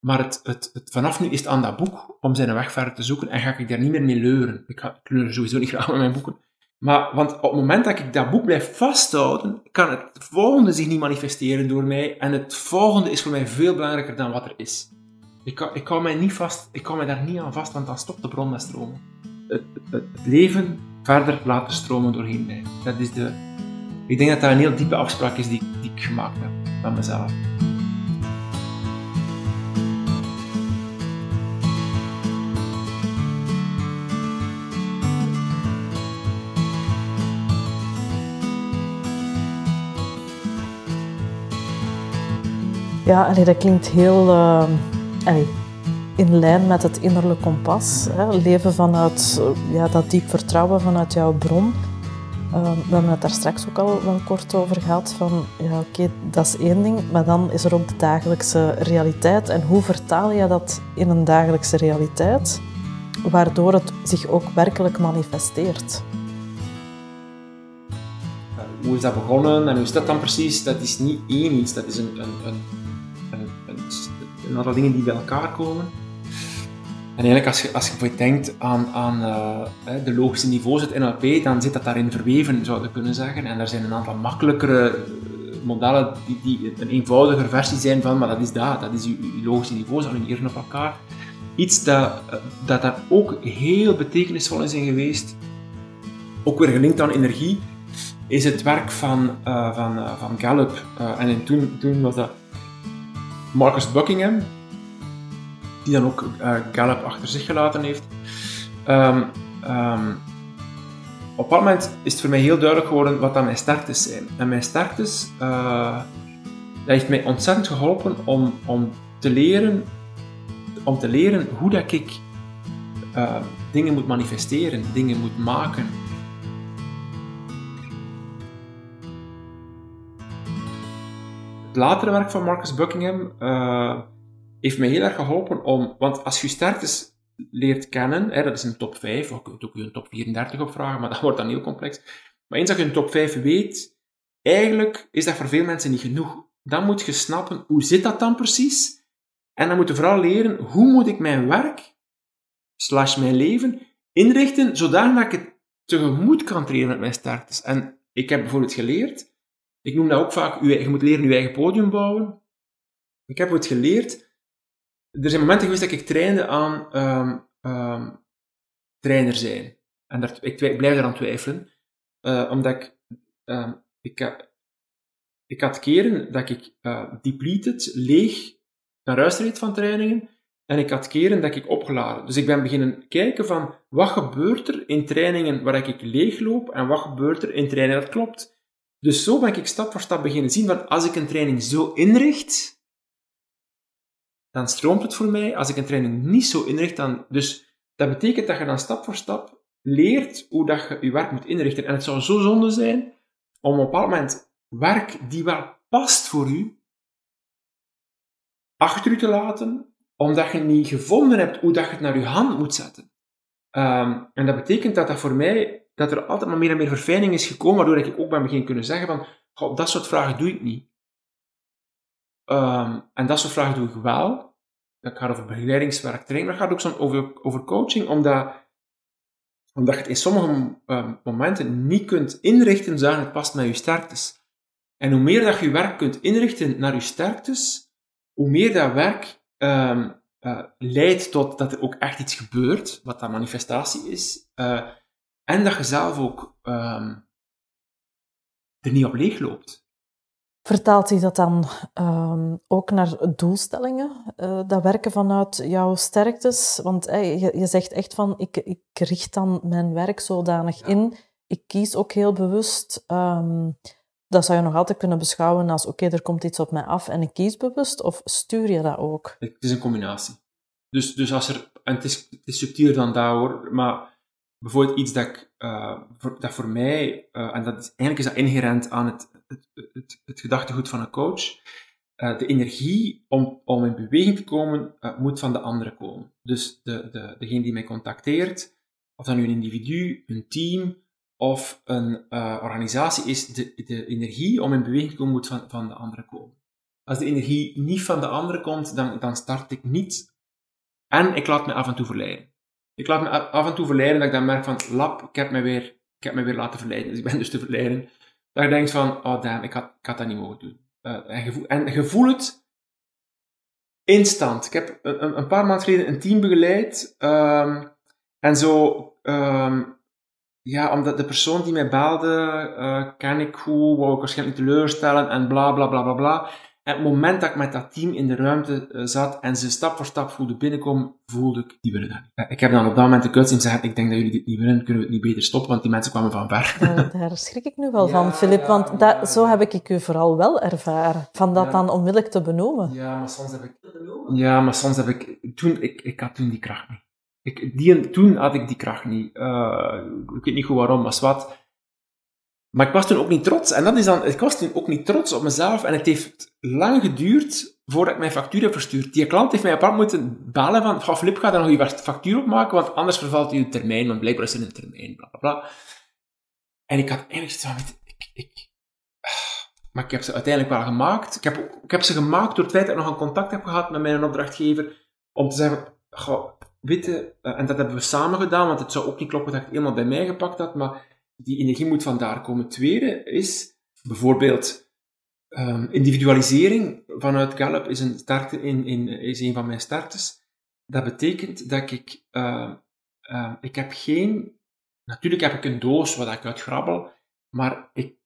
maar het, het, het, vanaf nu is het aan dat boek om zijn weg verder te zoeken en ga ik daar niet meer mee leuren. Ik, ga, ik leur sowieso niet graag met mijn boeken. Maar, want op het moment dat ik dat boek blijf vasthouden, kan het volgende zich niet manifesteren door mij. En het volgende is voor mij veel belangrijker dan wat er is. Ik, hou mij niet vast, ik hou mij daar niet aan vast, want dan stopt de bron met stromen het, het, leven verder laten stromen doorheen mij. Dat is de, ik denk dat dat een heel diepe afspraak is die, die ik gemaakt heb met mezelf. Ja, allee, dat klinkt heel... Uh, in lijn met het innerlijke kompas. Hè. Leven vanuit ja, dat diep vertrouwen vanuit jouw bron. Uh, we hebben het daar straks ook al wel kort over gehad. Van ja, oké, dat is één ding, maar dan is er ook de dagelijkse realiteit. En hoe vertaal je dat in een dagelijkse realiteit, waardoor het zich ook werkelijk manifesteert? Hoe is dat begonnen en hoe is dat dan precies? Dat is niet één iets, dat is een, een, een, een aantal dingen die bij elkaar komen. En eigenlijk als je, als je bijvoorbeeld denkt aan, aan uh, de logische niveaus uit NLP, dan zit dat daarin verweven, zou je kunnen zeggen. En er zijn een aantal makkelijkere eh, modellen die, die een eenvoudiger versie zijn van, maar dat is dat, dat is je, logische niveau, ze aligneren op elkaar. iets dat, dat daar ook heel betekenisvol is in geweest, ook weer gelinkt aan energie, is het werk van, van, van Gallup. En toen, toen was dat Marcus Buckingham, die dan ook Gallup achter zich gelaten heeft. Um, um, op dat moment is het voor mij heel duidelijk geworden wat dan mijn sterktes zijn. En mijn sterktes, dat heeft mij ontzettend geholpen om, om te leren om te leren hoe dat ik dingen moet manifesteren, dingen moet maken. Het latere werk van Marcus Buckingham uh, heeft mij heel erg geholpen om, want als je sterktes leert kennen, hè, dat is een top 5, of je kunt ook een top 34 opvragen, maar dat wordt dan heel complex. Maar eens dat je een top 5 weet, eigenlijk is dat voor veel mensen niet genoeg. Dan moet je snappen, hoe zit dat dan precies? En dan moet je vooral leren, hoe moet ik mijn werk, slash mijn leven, inrichten, zodat ik het tegemoet kan treden met mijn sterktes. En ik heb bijvoorbeeld geleerd, ik noem dat ook vaak, je moet leren je eigen podium bouwen. Ik heb het geleerd. Er zijn momenten geweest dat ik trainde aan um, um, trainer zijn. En ik, ik blijf eraan twijfelen. Uh, omdat ik, um, ik, ik had keren dat ik uh, depleted, leeg, naar huis reed van trainingen. En ik had keren dat ik opgeladen. Dus ik ben beginnen kijken van, wat gebeurt er in trainingen waar ik leegloop en wat gebeurt er in trainingen dat klopt. Dus zo ben ik stap voor stap beginnen zien van als ik een training zo inricht, dan stroomt het voor mij. Als ik een training niet zo inricht, dan... Dus dat betekent dat je dan stap voor stap leert hoe dat je je werk moet inrichten. En het zou zo zonde zijn om op een bepaald moment werk die wel past voor u, achter u te laten, omdat je niet gevonden hebt hoe dat je het naar je hand moet zetten. Um, en dat betekent dat dat voor mij dat er altijd maar meer en meer verfijning is gekomen, waardoor ik ook ben begin kunnen zeggen van, dat soort vragen doe ik niet. Um, en dat soort vragen doe ik wel. Dat gaat over begeleidingswerk, training, maar het gaat ook zo over, over coaching, omdat, omdat je het in sommige um, momenten niet kunt inrichten zodat het past met je sterktes. En hoe meer dat je werk kunt inrichten naar je sterktes, hoe meer dat werk um, uh, leidt tot dat er ook echt iets gebeurt, wat dat manifestatie is. Uh, en dat je zelf ook um, er niet op leeg loopt. Vertaalt zich dat dan um, ook naar doelstellingen? Uh, dat werken vanuit jouw sterktes? Want hey, je, je, zegt echt van, ik, ik richt dan mijn werk zodanig ja. in. Ik kies ook heel bewust. Um, dat zou je nog altijd kunnen beschouwen als, oké, okay, er komt iets op mij af en ik kies bewust. Of stuur je dat ook? Het is een combinatie. Dus, dus als er, en het is, het is subtieler dan dat hoor, maar bijvoorbeeld iets dat, ik, uh, voor, dat voor mij, uh, en dat is, eigenlijk is dat inherent aan het, het, het, het gedachtegoed van een coach, uh, de energie om, om in beweging te komen, moet van de andere komen. Dus de, de, degene die mij contacteert, of dat nu een individu, een team of een organisatie is, de, de energie om in beweging te komen moet van, van de andere komen. Als de energie niet van de andere komt, dan, dan start ik niet. En ik laat me af en toe verleiden ik laat me af en toe verleiden dat ik dan merk van, lap, ik heb me weer, ik heb me weer laten verleiden. Dus ik ben dus te verleiden. Dat je denkt van, oh damn, ik had, ik had dat niet mogen doen. Uh, en, je voel, en je het instant. Ik heb een, een paar maanden geleden een team begeleid. Um, en zo, um, ja, omdat de persoon die mij belde, uh, ken ik goed, wou ik waarschijnlijk teleurstellen en bla bla bla bla bla. En het moment dat ik met dat team in de ruimte uh, zat en ze stap voor stap voelde binnenkomen, voelde ik, die willen dat niet. Ik heb dan op dat moment de kuts zeggen, ik denk dat jullie dit niet willen, kunnen we het niet beter stoppen, want die mensen kwamen van ver. Daar, daar schrik ik nu wel ja, van, Filip, want ja, dat, zo heb ik u vooral wel ervaren, van dat dan onmiddellijk te benoemen. Ja, maar soms heb ik... Ja, maar soms heb ik... Toen, ik, ik had toen die kracht niet. Ik, die, toen had ik die kracht niet. Uh, ik weet niet goed waarom, maar wat. Maar ik was toen ook niet trots. En dat is dan, ik was toen ook niet trots op mezelf. En het heeft lang geduurd voordat ik mijn factuur heb verstuurd. Die klant heeft mij apart moeten bellen van, ga Flip, ga daar nog je factuur op maken, want anders vervalt je termijn, want blijkbaar is er een termijn, bla bla bla. En ik had eigenlijk zoiets van, ik, ik, maar ik heb ze uiteindelijk wel gemaakt. Ik heb, ik heb ze gemaakt door het feit dat ik nog een contact heb gehad met mijn opdrachtgever, om te zeggen, ga, witte, eh, en dat hebben we samen gedaan, want het zou ook niet kloppen dat ik helemaal bij mij gepakt had, maar die energie moet vandaar komen. Tweede is bijvoorbeeld um, individualisering vanuit Gallup is een, in, in, is een van mijn sterktes. dat betekent dat ik, uh, uh, ik heb geen, natuurlijk heb ik een doos wat ik uitgrabbel, maar ik,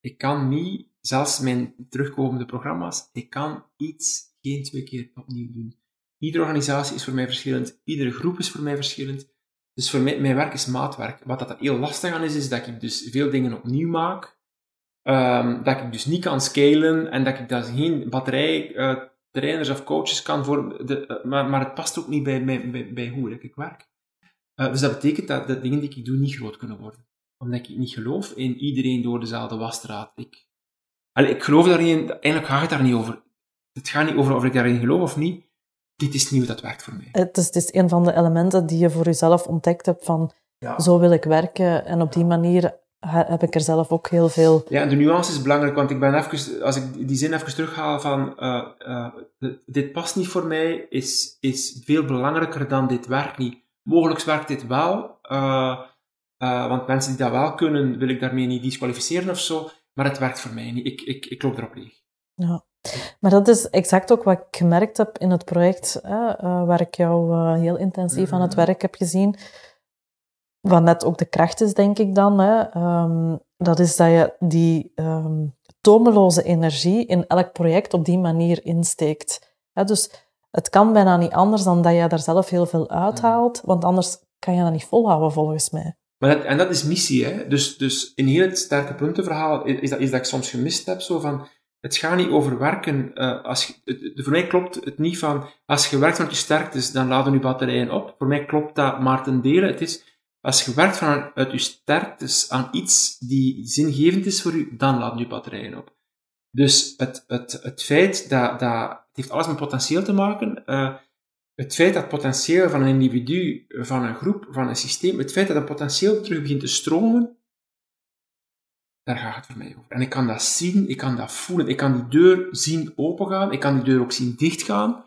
ik kan niet, zelfs mijn terugkomende programma's, ik kan iets geen twee keer opnieuw doen. Iedere organisatie is voor mij verschillend, iedere groep is voor mij verschillend. Dus voor mij, mijn werk is maatwerk. Wat dat heel lastig aan is, is dat ik dus veel dingen opnieuw maak. Um, dat ik dus niet kan scalen en dat ik daar geen batterij uh, trainers of coaches kan voor de, uh, maar, maar het past ook niet bij, bij, hoe ik werk. Uh, dus dat betekent dat de dingen die ik doe niet groot kunnen worden. Omdat ik niet geloof in iedereen door dezelfde wasstraat. Ik, allee, ik geloof daarin, eigenlijk gaat het daar niet over. Het gaat niet over of ik daarin geloof of niet dit is nieuw, dat werkt voor mij. Het is, het is een van de elementen die je voor jezelf ontdekt hebt van zo wil ik werken en op die manier heb ik er zelf ook heel veel... Ja, de nuance is belangrijk, want ik ben even, als ik die zin even terughaal van uh, uh, dit past niet voor mij, is, is veel belangrijker dan dit werkt niet. Mogelijk werkt dit wel, uh, want mensen die dat wel kunnen, wil ik daarmee niet disqualificeren of zo, maar het werkt voor mij niet. Ik, ik, ik loop erop leeg. Ja. Maar dat is exact ook wat ik gemerkt heb in het project, hè, uh, waar ik jou uh, heel intensief aan het mm. werk heb gezien. Wat net ook de kracht is, denk ik dan. Hè, um, dat is dat je die um, tomeloze energie in elk project op die manier insteekt. Hè, dus het kan bijna niet anders dan dat je daar zelf heel veel uithaalt, want anders kan je dat niet volhouden, volgens mij. Maar dat, en dat is missie, hè. Dus, dus in heel het sterke puntenverhaal is dat, is dat ik soms gemist heb, zo van het gaat niet over werken. Uh, als voor mij klopt het niet van, als je werkt vanuit je sterktes, dan laden je batterijen op. Voor mij klopt dat maar ten dele. Het is, als je werkt vanuit je sterktes aan iets die zingevend is voor je, dan laden je batterijen op. Dus het, het, het feit dat, dat, het heeft alles met potentieel te maken. Uh, het feit dat potentieel van een individu, van een groep, van een systeem, het feit dat het potentieel terug begint te stromen, daar gaat het voor mij over. En ik kan dat zien, ik kan dat voelen, ik kan die deur zien opengaan, ik kan die deur ook zien dichtgaan.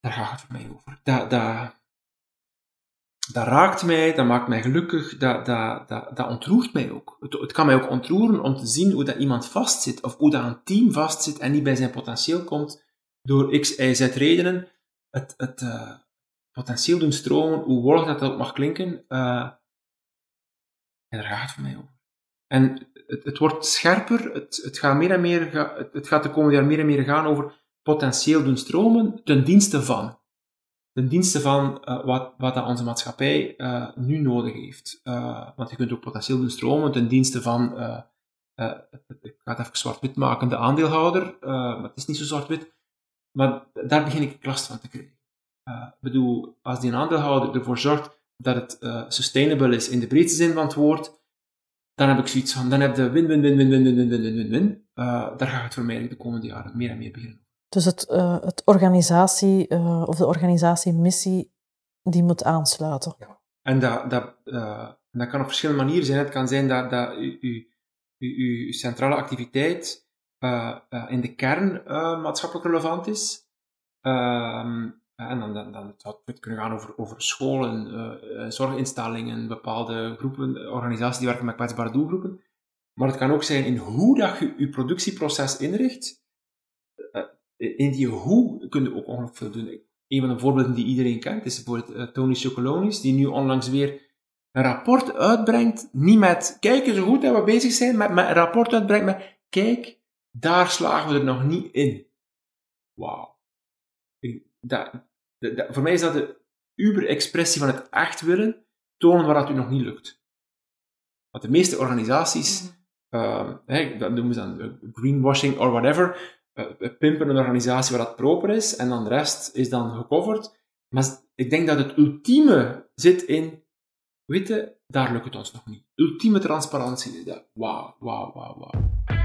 Daar gaat het voor mij over. Dat, dat, dat raakt mij, dat maakt mij gelukkig, dat, dat, dat, dat ontroert mij ook. Het, het, kan mij ook ontroeren om te zien hoe dat iemand vastzit, of hoe dat een team vastzit en niet bij zijn potentieel komt door x, y, z redenen. Het, het uh, potentieel doen stromen, hoe wollig dat ook mag klinken, uh, en daar gaat het voor mij over. En het, het wordt scherper, het, het, gaat meer en meer, het, gaat de komende jaar meer en meer gaan over potentieel doen stromen ten dienste van. Ten dienste van uh, wat, wat onze maatschappij uh, nu nodig heeft. Uh, want je kunt ook potentieel doen stromen ten dienste van, ik ga het even zwart-wit maken, de aandeelhouder, maar het is niet zo zwart-wit. Maar daar begin ik last van te krijgen. Ik bedoel, als die aandeelhouder ervoor zorgt dat het sustainable is in de breedste zin van het woord, dan heb ik zoiets van, dan heb je win, win, win, win, win, win, win, win, win, win. Uh, daar gaat het voor mij de komende jaren meer en meer beginnen. Dus het, uh, het organisatie, uh, of de organisatiemissie, die moet aansluiten. Ja. En dat, dat, dat kan op verschillende manieren zijn. Het kan zijn dat, dat uw centrale activiteit in de kern maatschappelijk relevant is. En dan, dan, het kunnen gaan over, over scholen, uh, zorginstellingen, bepaalde groepen, organisaties die werken met kwetsbare doelgroepen. Maar het kan ook zijn in hoe dat je je productieproces inricht. Uh, in die hoe kun je ook ongelooflijk veel doen. Een van de voorbeelden die iedereen kent is bijvoorbeeld Tony Chocolonis, die nu onlangs weer een rapport uitbrengt, niet met kijken zo goed dat we bezig zijn, maar met een rapport uitbrengt met kijk, daar slagen we er nog niet in. Wauw. Dat, voor mij is dat de uber-expressie van het echt willen, tonen waar dat u nog niet lukt. Want de meeste organisaties, uh, dat noemen ze dan eh, greenwashing or whatever, uh, pimpen een organisatie waar dat proper is, en dan de rest is dan gecoverd. Maar ik denk dat het ultieme zit in, weten, daar lukt het ons nog niet. Ultieme transparantie. Wauw, wauw, wauw, wauw.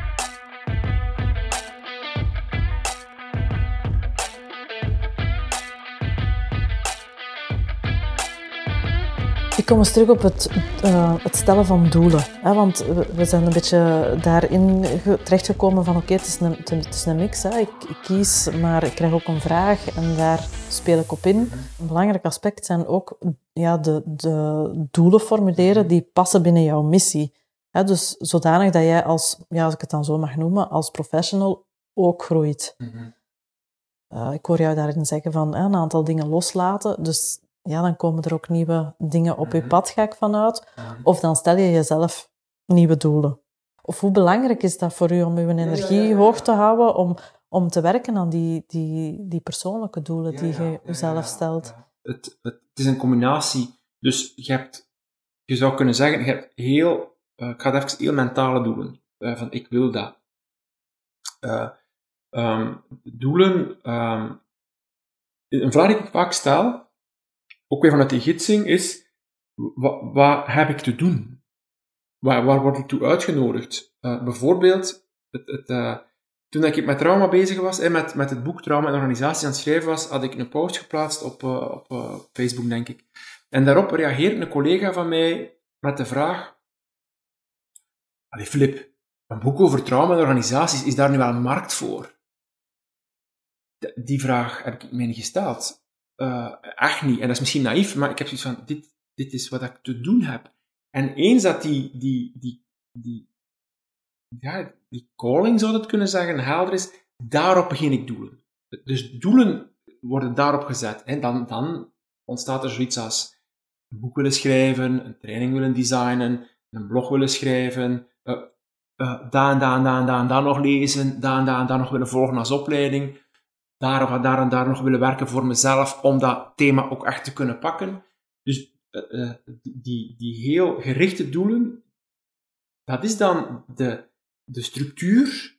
Kom eens terug op het, uh, het stellen van doelen. Hè, want we zijn een beetje daarin terechtgekomen van oké, het, het, is een mix. Hè. Ik, ik, kies, maar ik krijg ook een vraag en daar speel ik op in. Een belangrijk aspect zijn ook ja, de, de doelen formuleren die passen binnen jouw missie. Hè, dus zodanig dat jij als, ja, als ik het dan zo mag noemen, als professional ook groeit. Mm uh, ik hoor jou daarin zeggen van een aantal dingen loslaten. Dus ja, dan komen er ook nieuwe dingen op je mhm. pad, ga ik vanuit. Of dan stel je jezelf nieuwe doelen. Of hoe belangrijk is dat voor u om uw energie hoog te houden, om, om te werken aan die, die, die persoonlijke doelen die je jezelf stelt? Het, het, is een combinatie. Dus je hebt, je zou kunnen zeggen, je hebt heel, uh, ik ga het even heel mentale doelen. Uh, van ik wil dat. Uh, um, doelen, um, een vraag die ik vaak stel, ook weer vanuit die gidsing, is, wat, heb ik te doen? Waar, waar word ik toe uitgenodigd? Uh, bijvoorbeeld, het, het, uh, toen ik met trauma bezig was, en met, met het boek Trauma en Organisatie aan het schrijven was, had ik een post geplaatst op, uh, op Facebook, denk ik. En daarop reageerde een collega van mij met de vraag, Allee, Flip, een boek over trauma en organisaties, is daar nu wel een markt voor? die vraag heb ik mij niet gesteld. Uh, echt niet. En dat is misschien naïef, maar ik heb zoiets van, dit, dit is wat ik te doen heb. En eens dat die, die, die, die, ja, die calling, zou dat kunnen zeggen, helder is, daarop begin ik doelen. Dus doelen worden daarop gezet. En dan, dan ontstaat er zoiets als een boek willen schrijven, een training willen designen, een blog willen schrijven, uh, uh, daar en daar en daar nog lezen, daar en daar en daar nog willen volgen als opleiding daar of daar en daar nog willen werken voor mezelf om dat thema ook echt te kunnen pakken. Dus uh, die, die heel gerichte doelen, dat is dan de, de structuur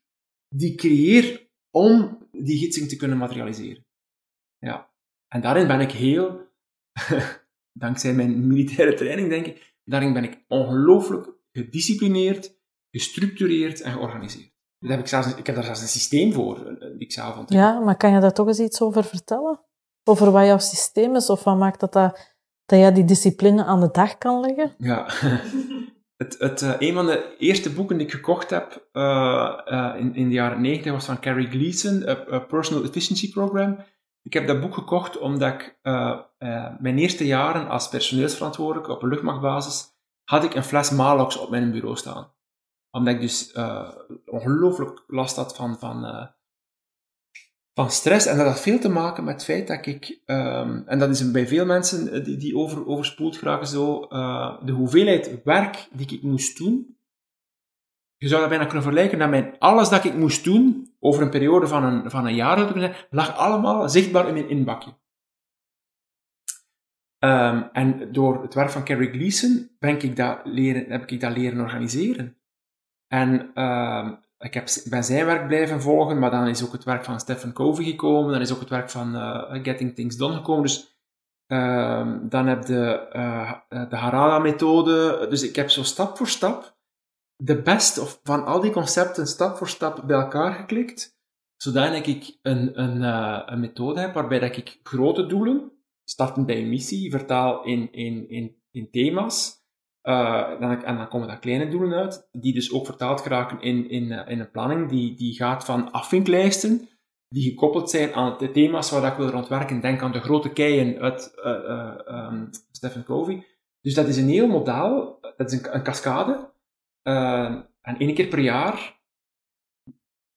die ik creëer om die gidsing te kunnen materialiseren. Ja. En daarin ben ik heel, dankzij mijn militaire training denk ik, daarin ben ik ongelooflijk gedisciplineerd, gestructureerd en georganiseerd. Daar heb ik, zelfs, ik heb daar zelfs een systeem voor, eh, die ik zelf ontdek. Ja, maar kan je daar toch eens iets over vertellen? Over wat jouw systeem is, of wat maakt dat, dat, dat je die discipline aan de dag kan leggen? Ja, het, het, uh, een van de eerste boeken die ik gekocht heb uh, uh, in, in de jaren 90 was van Carrie Gleason, A, Personal Efficiency Program. Ik heb dat boek gekocht omdat ik mijn eerste jaren als personeelsverantwoordelijke op een luchtmachtbasis had ik een fles Malox op mijn bureau staan omdat ik dus uh, ongelooflijk last had van, van, uh, van stress. En dat had veel te maken met het feit dat ik, um, en dat is bij veel mensen eh, die, die over, overspoeld geraken zo, de hoeveelheid werk die ik moest doen. Je zou dat bijna kunnen vergelijken dat mijn, alles dat ik moest doen, over een periode van een, van een jaar, lag allemaal zichtbaar in mijn inbakje. Um, en door het werk van Carrie Gleason ben ik dat leren, heb ik dat leren organiseren. En uh, ik heb, ben zijn werk blijven volgen, maar dan is ook het werk van Stephen Covey gekomen, dan is ook het werk van uh, Getting Things Done gekomen. Dus uh, dan heb je uh, de Harada-methode. Dus ik heb zo stap voor stap de best of van al die concepten stap voor stap bij elkaar geklikt, zodat ik een, een, een methode heb waarbij dat ik grote doelen, starten bij een missie, vertaal in, in, in, in thema's, uh, dan, en dan komen daar kleine doelen uit, die dus ook vertaald geraken in, in, uh, in een planning die, die gaat van afvinklijsten, die gekoppeld zijn aan de thema's waar ik wil rondwerken. Denk aan de grote keien uit uh, Stephen Covey. Dus dat is een heel model, dat is een, een cascade. en één keer per jaar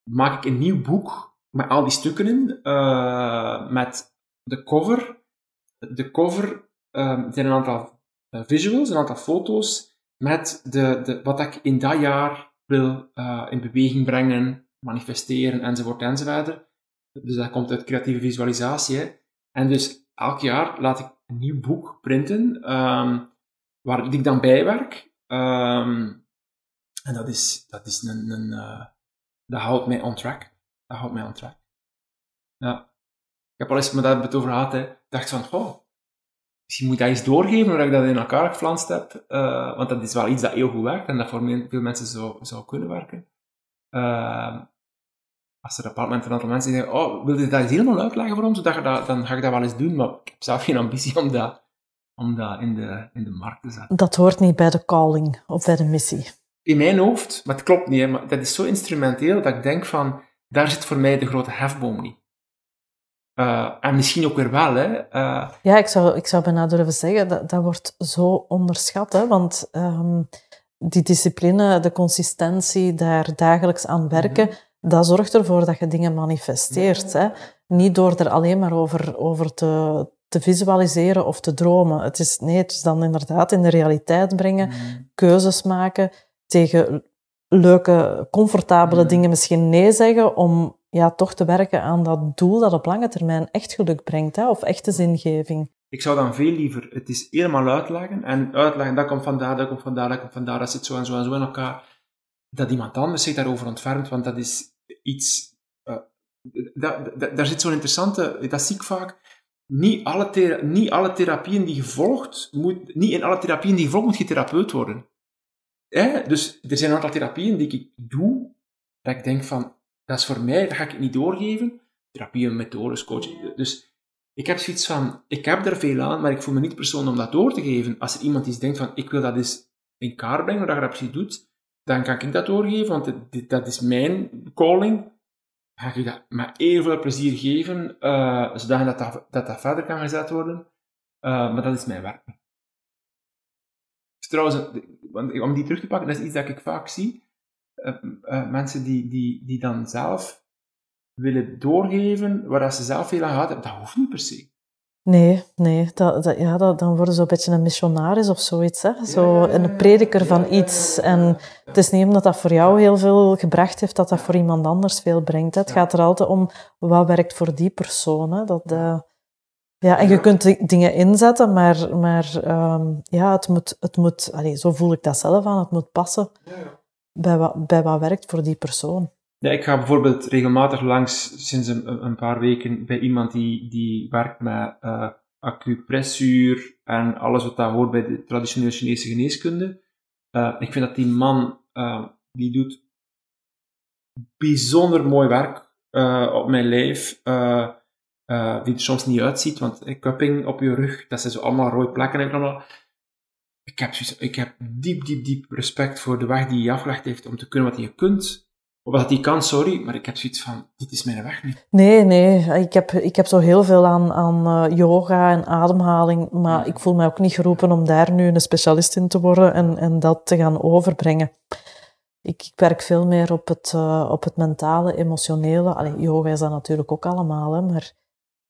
maak ik een nieuw boek met al die stukken in, met de cover. De cover um, zijn een aantal visuals, een aantal foto's met de, de, wat ik in dat jaar wil uh, in beweging brengen, manifesteren enzovoort enzovoort. Dus dat komt uit creatieve visualisatie. En dus elk jaar laat ik een nieuw boek printen, um, waar ik dan bijwerk. Um, en dat is, dat is een, een uh, dat houdt mij on track. Dat houdt mij on track. Ja. Ik heb al eens met dat over gehad, hè. Ik dacht van, oh, misschien moet ik dat eens doorgeven, hoe ik dat in elkaar geflanst heb. Uh, want dat is wel iets dat heel goed werkt en dat voor veel mensen zou, zou kunnen werken. Uh, als er op een aantal mensen zeggen, oh, wil je dat eens helemaal uitleggen voor ons? Zodat je dat, dan ga ik dat wel eens doen, maar ik heb zelf geen ambitie om dat, om dat in, de, in de markt te zetten. Dat hoort niet bij de calling of bij de missie. In mijn hoofd, maar het klopt niet, hè, maar dat is zo instrumenteel dat ik denk van, daar zit voor mij de grote hefboom niet. Uh, en misschien ook weer wel. Hè. Uh, ja, ik zou, ik zou bijna durven zeggen, dat, dat wordt zo onderschat. Hè, want um, die discipline, de consistentie, daar dagelijks aan werken, dat zorgt ervoor dat je dingen manifesteert. Hè? Niet door er alleen maar over, over te, te visualiseren of te dromen. Het is, nee, het is dan inderdaad in de realiteit brengen, mm. keuzes maken, tegen leuke, comfortabele dingen misschien nee zeggen, om ja, toch te werken aan dat doel dat op lange termijn echt geluk brengt, hè? of echte zingeving. Ik zou dan veel liever het is helemaal uitleggen en uitleggen, dat komt vandaar, dat komt vandaar, dat komt vandaar, dat zit zo en zo en zo in elkaar dat iemand anders zich daarover ontfermt, want dat is iets... Uh, daar zit zo'n interessante... Dat zie ik vaak. Niet alle, niet alle therapieën die gevolgd moet... Niet in alle therapieën die gevolgd moet je therapeut worden. Eh? Dus er zijn een aantal therapieën die ik doe, dat ik denk van, dat is voor mij, dat ga ik niet doorgeven. Therapieën, methodes, coaching. Dus ik heb zoiets van, ik heb er veel aan, maar ik voel me niet persoon om dat door te geven. Als er iemand iets denkt van, ik wil dat eens in kaart brengen, dat je dat precies doet, dan kan ik dat doorgeven, want dat is mijn calling. Ga ik dat met evenveel plezier geven, uh, zodat dat, dat, dat verder kan gezet worden. Uh, maar dat is mijn werk. Dus trouwens, om die terug te pakken, dat is iets dat ik vaak zie. Uh, mensen die, die, die dan zelf willen doorgeven waar ze zelf veel aan gehad hebben, dat hoeft niet per se. Nee, nee. Dat, dat, ja, dat, dan worden ze een beetje een missionaris of zoiets. Hè? Zo een prediker van iets. En het is niet omdat dat voor jou heel veel gebracht heeft, dat dat voor iemand anders veel brengt. Hè? Het gaat er altijd om wat werkt voor die persoon. Hè? Dat, uh, ja, en je kunt dingen inzetten, maar, maar um, ja, het moet, het moet allez, zo voel ik dat zelf aan, het moet passen bij wat, bij wat werkt voor die persoon. Ja, ik ga bijvoorbeeld regelmatig langs, sinds een, een paar weken, bij iemand die, die werkt met uh, acupressuur en alles wat daar hoort bij de traditionele Chinese geneeskunde. Uh, ik vind dat die man, uh, die doet bijzonder mooi werk op mijn lijf, die er soms niet uitziet, want cupping op je rug, dat zijn zo allemaal rode plekken. En ik heb, ik heb diep, diep, diep respect voor de weg die hij afgelegd heeft om te kunnen wat je kunt. Of dat die kan, sorry, maar ik heb zoiets van, dit is mijn weg niet. Nee, nee, ik heb, ik heb zo heel veel aan, aan uh, yoga en ademhaling, maar ik voel mij ook niet geroepen om daar nu een specialist in te worden en, en dat te gaan overbrengen. Ik, ik werk veel meer op het, uh, op het mentale, emotionele. Allee, yoga is dat natuurlijk ook allemaal, hè, maar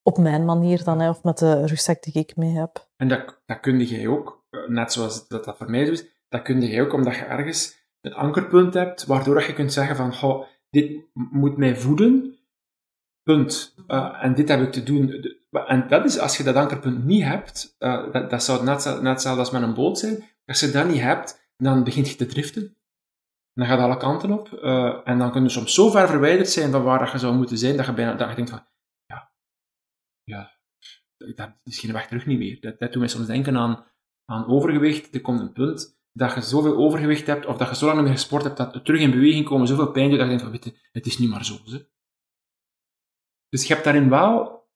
op mijn manier dan, hè, of met de rugzak die ik mee heb. En dat, dat kun jij ook, eh, net zoals dat, dat voor mij is, dat kun jij ook omdat je ergens een ankerpunt hebt, waardoor je kunt zeggen van, dit moet mij voeden, punt. Uh, en dit heb ik te doen. En dat is, als je dat ankerpunt niet hebt, uh, dat, dat, zou net, net hetzelfde als met een boot zijn, als je dat niet hebt, dan begint je te driften. Dan gaat alle kanten op. Uh, en dan kun je soms zo ver verwijderd zijn van waar dat je zou moeten zijn, dat je bijna dat je denkt van, ja, ja, dat is geen weg terug niet meer. Dat, dat doet mij soms denken aan, aan overgewicht. Er komt een punt dat je zoveel overgewicht hebt, of dat je zo lang niet meer gesport hebt, dat terug in beweging komen zoveel pijn doet, dat je denkt van, weet het is niet maar zo. Hè? Dus je hebt daarin wel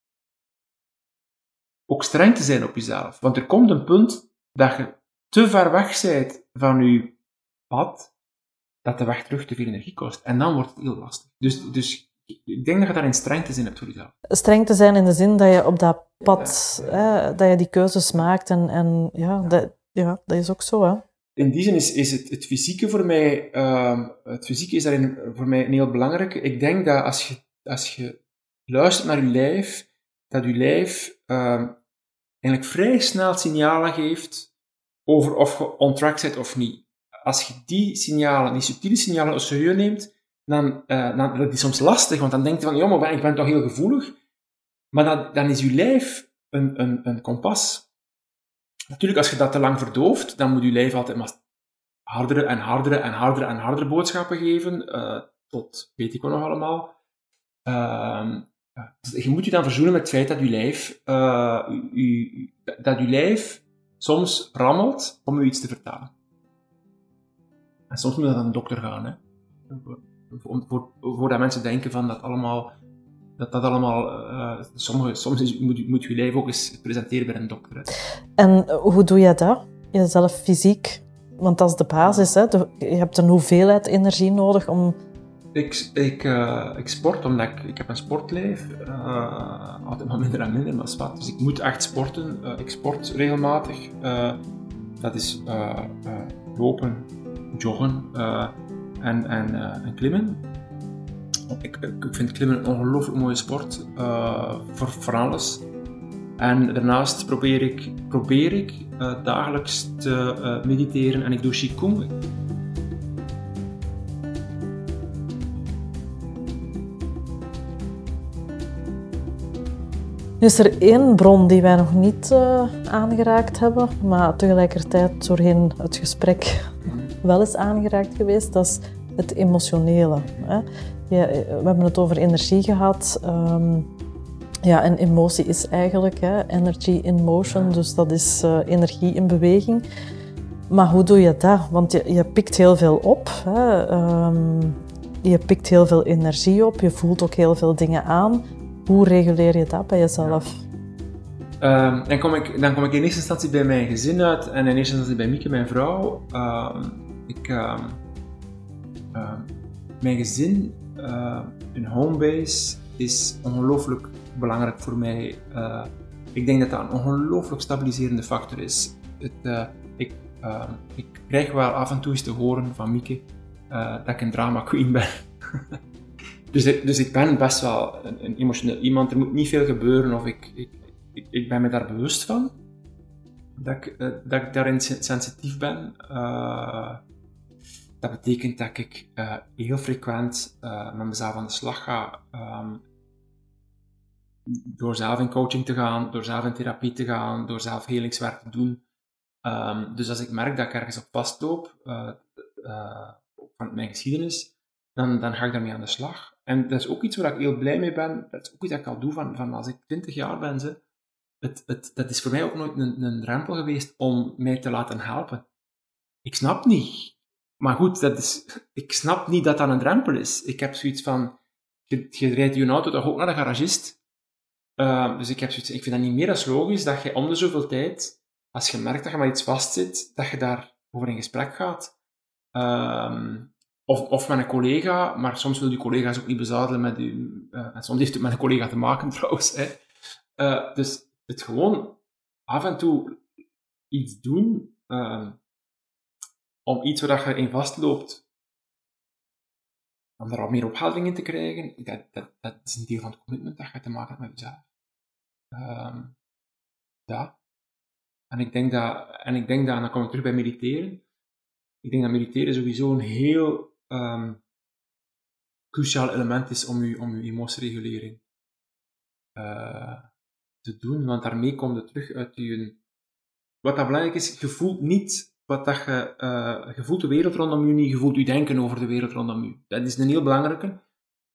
ook streng te zijn op jezelf. Want er komt een punt dat je te ver weg bent van je pad, dat de weg terug te veel energie kost. En dan wordt het heel lastig. Dus, dus ik denk dat je daarin streng te zijn hebt voor jezelf. Streng te zijn in de zin dat je op dat pad, Hè, dat je die keuzes maakt. En, en ja, Dat, ja, dat is ook zo. Hè in die zin is, is het, het fysieke voor mij, uh, het fysieke is daarin voor mij een heel belangrijk. Ik denk dat als je, als je luistert naar je lijf, dat je lijf uh, eigenlijk vrij snel signalen geeft over of je on track zit of niet. Als je die signalen, die subtiele signalen serieus neemt, dan, uh, dan dat is soms lastig, want dan denk je van, ja, maar ik ben toch heel gevoelig. Maar dan, dan is je lijf een, een, een kompas. Natuurlijk, als je dat te lang verdooft, dan moet je lijf altijd maar hardere en hardere en hardere en hardere boodschappen geven, uh, tot weet ik wat nog allemaal. Uh, dus je moet je dan verzoenen met het feit dat je lijf, uh, u, dat je lijf soms rammelt om u iets te vertalen. En soms moet je naar een dokter gaan, hè. Voor, voor, voordat mensen denken van dat allemaal dat dat allemaal, uh, sommige, soms moet, moet je lijf ook eens presenteren bij een dokter. Hè. En hoe doe je dat? Jezelf fysiek? Want dat is de basis. Hè? je hebt een hoeveelheid energie nodig om... Ik, ik, uh, ik sport omdat ik, ik heb een sportlijf. Uh, altijd maar minder en minder, maar spat. Dus ik moet echt sporten. ik sport regelmatig. dat is lopen, joggen en, en, en klimmen. ik, ik vind klimmen een ongelooflijk mooie sport. Uh, voor, alles. En daarnaast probeer ik, probeer ik uh, dagelijks te mediteren en ik doe Qigong. is er één bron die wij nog niet aangeraakt hebben, maar tegelijkertijd doorheen het gesprek wel eens aangeraakt geweest. Dat is het emotionele. Hè. Ja, we hebben het over energie gehad. Um, ja, en emotie is eigenlijk hè, energy in motion, dus dat is uh, energie in beweging. Maar hoe doe je dat? Want je, je pikt heel veel op. Hè. Um, je pikt heel veel energie op, je voelt ook heel veel dingen aan. Hoe reguleer je dat bij jezelf? Um, dan, kom ik, dan kom ik in eerste instantie bij mijn gezin uit en in eerste instantie bij Mieke, mijn vrouw. Ik, um, mijn gezin, een homebase, is ongelooflijk belangrijk voor mij. Uh, ik denk dat dat een ongelooflijk stabiliserende factor is. Het, uh, ik, ik krijg wel af en toe eens te horen van Mieke uh, dat ik een drama queen ben. Dus ik, dus ik ben best wel een, een, emotioneel iemand. Er moet niet veel gebeuren of ik, ik, ik, ik ben me daar bewust van. Dat ik, dat ik daarin sensitief ben. Dat betekent dat ik uh, heel frequent met mezelf aan de slag ga. Um, door zelf in coaching te gaan, door zelf in therapie te gaan, door zelf helingswerk te doen. Um, dus als ik merk dat ik ergens op vastloop, van mijn geschiedenis, dan, dan ga ik daarmee aan de slag. En dat is ook iets waar ik heel blij mee ben. Dat is ook iets dat ik al doe van, van als ik 20 jaar ben. Ze, het, het, dat is voor mij ook nooit een, een drempel geweest om mij te laten helpen. Ik snap niet. Maar goed, dat is, ik snap niet dat dat een drempel is. Ik heb zoiets van, je, je rijdt je auto toch ook naar de garagist. Uh, dus ik heb zoiets, ik vind dat niet meer als logisch dat je om de zoveel tijd, als je merkt dat je maar iets vastzit, dat je daar over in gesprek gaat. Uh, of, of met een collega, maar soms wil die collega's ook niet bezadelen met. Uh, en soms heeft het met een collega te maken trouwens. Uh, dus het gewoon af en toe iets doen uh, om iets waar je in vastloopt, om daar wat meer opheldering in te krijgen, dat, dat, dat is een deel van het commitment dat je te maken hebt met jezelf. Um, ja. En ik denk dat, en ik denk dat, en dan kom ik terug bij mediteren, ik denk dat mediteren sowieso een heel um, cruciaal element is om je, om je emotieregulering uh, te doen, want daarmee komt het terug uit je... Wat dat belangrijk is, je voelt niet wat dat je... Voelt de wereld rondom je niet, je voelt je denken over de wereld rondom je. Dat is een heel belangrijke.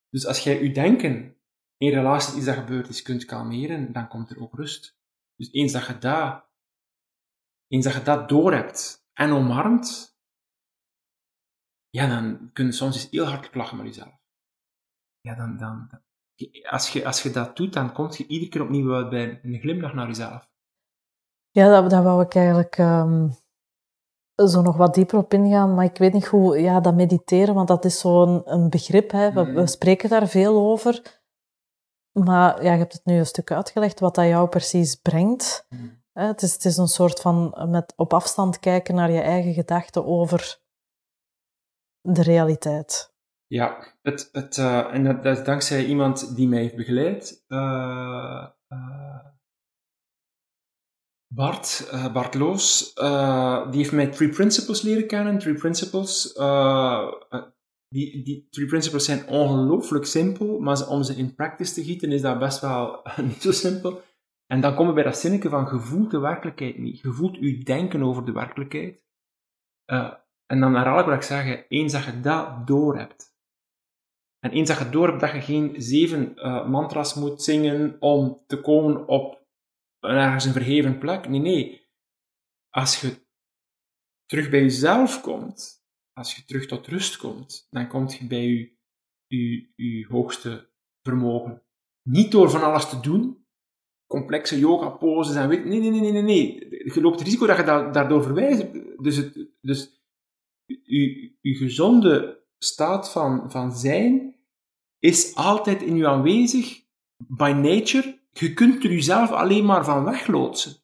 Dus als jij je denken in relatie iets dat gebeurd is kunt kalmeren, dan komt er ook rust. Dus eens dat je dat, eens dat je dat doorhebt en omarmt, ja, dan kun je soms eens heel hard lachen met jezelf. Ja, dan, dan, als, je, als je dat doet, dan kom je iedere keer opnieuw uit bij een glimlach naar jezelf. Ja, daar, daar wou ik eigenlijk um, zo nog wat dieper op ingaan. Maar ik weet niet hoe, ja, dat mediteren, want dat is zo'n een begrip. Hè. We, we, mm. spreken daar veel over. Maar ja, je hebt het nu een stuk uitgelegd wat dat jou precies brengt. Mm. Het, is, het is een soort van met op afstand kijken naar je eigen gedachten over de realiteit. Ja, het, het, uh, en dat, dat, is dankzij iemand die mij heeft begeleid. Uh, uh, Bart, Bart Loos, die heeft mij Three Principles leren kennen. Three Principles, die, die Three Principles zijn ongelooflijk simpel, maar om ze in practice te gieten is dat best wel niet zo simpel. En dan komen we bij dat zinnetje van, je voelt de werkelijkheid niet. Je voelt je denken over de werkelijkheid. En dan herhaal ik wat ik zeg, eens dat je dat door hebt. En eens dat je door hebt dat je geen zeven uh, mantras moet zingen om te komen op ergens een verheven plek. Nee, nee. Als je terug bij jezelf komt, als je terug tot rust komt, dan kom je bij je, je, je hoogste vermogen. Niet door van alles te doen, complexe yoga poses en weet, nee, nee, nee, nee, nee. Je loopt het risico dat je daardoor verwijst. Dus, het, dus uw, uw gezonde staat van, van zijn is altijd in u aanwezig, by nature. Je kunt er jezelf alleen maar van wegloodsen.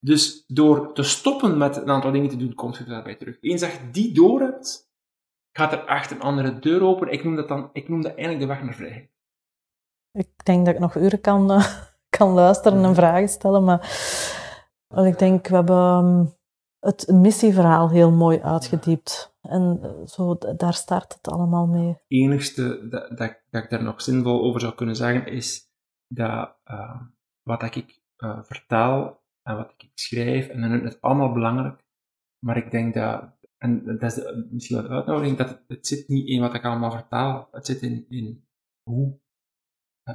Dus door te stoppen met een aantal dingen te doen, komt je daarbij terug. Eens dat je die door hebt, gaat er echt een andere deur open. Ik noem dat dan, ik noem dat eigenlijk de weg naar vrijheid. Ik denk dat ik nog uren kan, uh, kan luisteren en vragen stellen, maar ik denk, we hebben ehm, het missieverhaal heel mooi uitgediept. En eh, zo, daar start het allemaal mee. Het enigste dat, dat, dat, ik daar nog zinvol over zou kunnen zeggen, is dat uh, wat ik uh, vertaal en wat ik schrijf, en dan is het allemaal belangrijk, maar ik denk dat, en dat is de, misschien wat uitnodiging, dat het, zit niet in wat ik allemaal vertaal, het zit in, in hoe.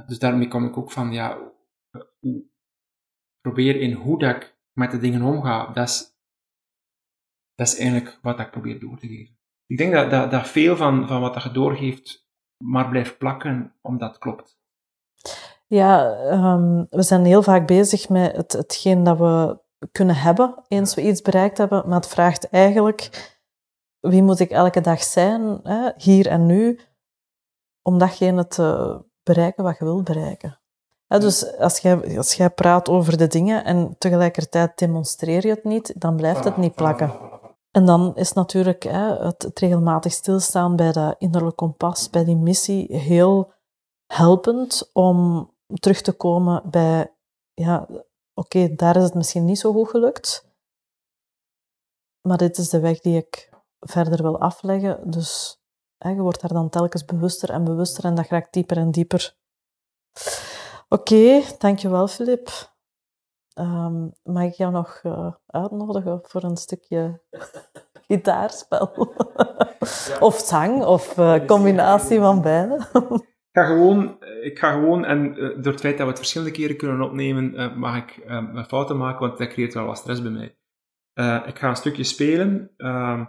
Dus daarmee kom ik ook van, ja, probeer in hoe dat ik met de dingen omga, dat is, dat is eigenlijk wat ik probeer door te geven. Ik denk dat, dat, dat veel van, van wat je doorgeeft maar blijft plakken, omdat het klopt. Ja, um, we zijn heel vaak bezig met het, hetgeen dat we kunnen hebben, eens we iets bereikt hebben, maar het vraagt eigenlijk, wie moet ik elke dag zijn, hè, hier en nu, om datgene te bereiken wat je wilt bereiken. dus als jij, als jij praat over de dingen en tegelijkertijd demonstreer je het niet, dan blijft het niet plakken. En dan is natuurlijk hè, het, het regelmatig stilstaan bij dat innerlijke kompas, bij die missie, heel helpend om terug te komen bij, ja, oké, daar is het misschien niet zo goed gelukt, maar dit is de weg die ik verder wil afleggen. Dus hè, je wordt daar dan telkens bewuster en bewuster en dat raakt dieper en dieper. Oké, dankjewel Filip. Um, mag ik jou nog uh, uitnodigen voor een stukje gitaarspel? of zang, of uh, combinatie van beide? ik ga gewoon, ik ga gewoon en uh, door het feit dat we het verschillende keren kunnen opnemen, mag ik mijn fouten maken, want dat creëert wel wat stress bij mij. ik ga een stukje spelen. Ehm,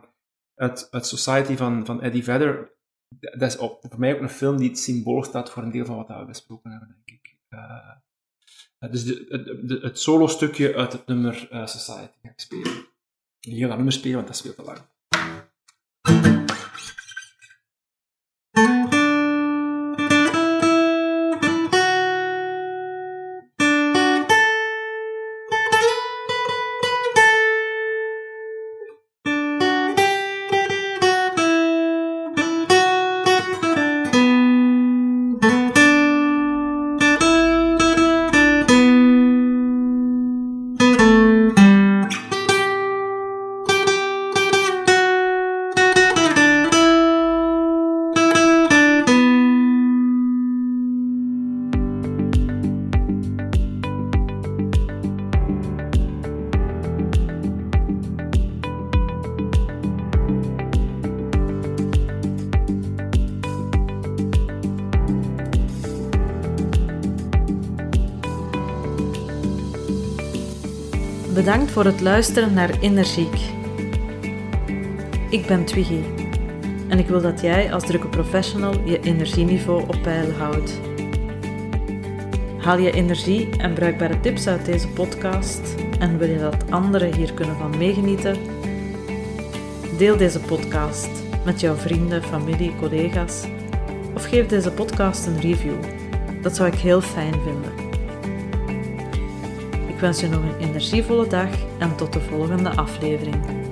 het, het Society van, van Eddie Vedder, dat is voor mij ook een film die het symbool staat voor een deel van wat we besproken hebben, denk ik. Dus de, het solo-stukje uit het nummer Society ga ik spelen. Ik ga dat nummer spelen, want dat is veel te lang. Voor het luisteren naar Energiek. Ik ben Twiggy en ik wil dat jij als drukke professional je energieniveau op peil houdt. Haal je energie en bruikbare tips uit deze podcast en wil je dat anderen hier kunnen van meegenieten? Deel deze podcast met jouw vrienden, familie, collega's of geef deze podcast een review. Dat zou ik heel fijn vinden. Ik wens je nog een energievolle dag en tot de volgende aflevering.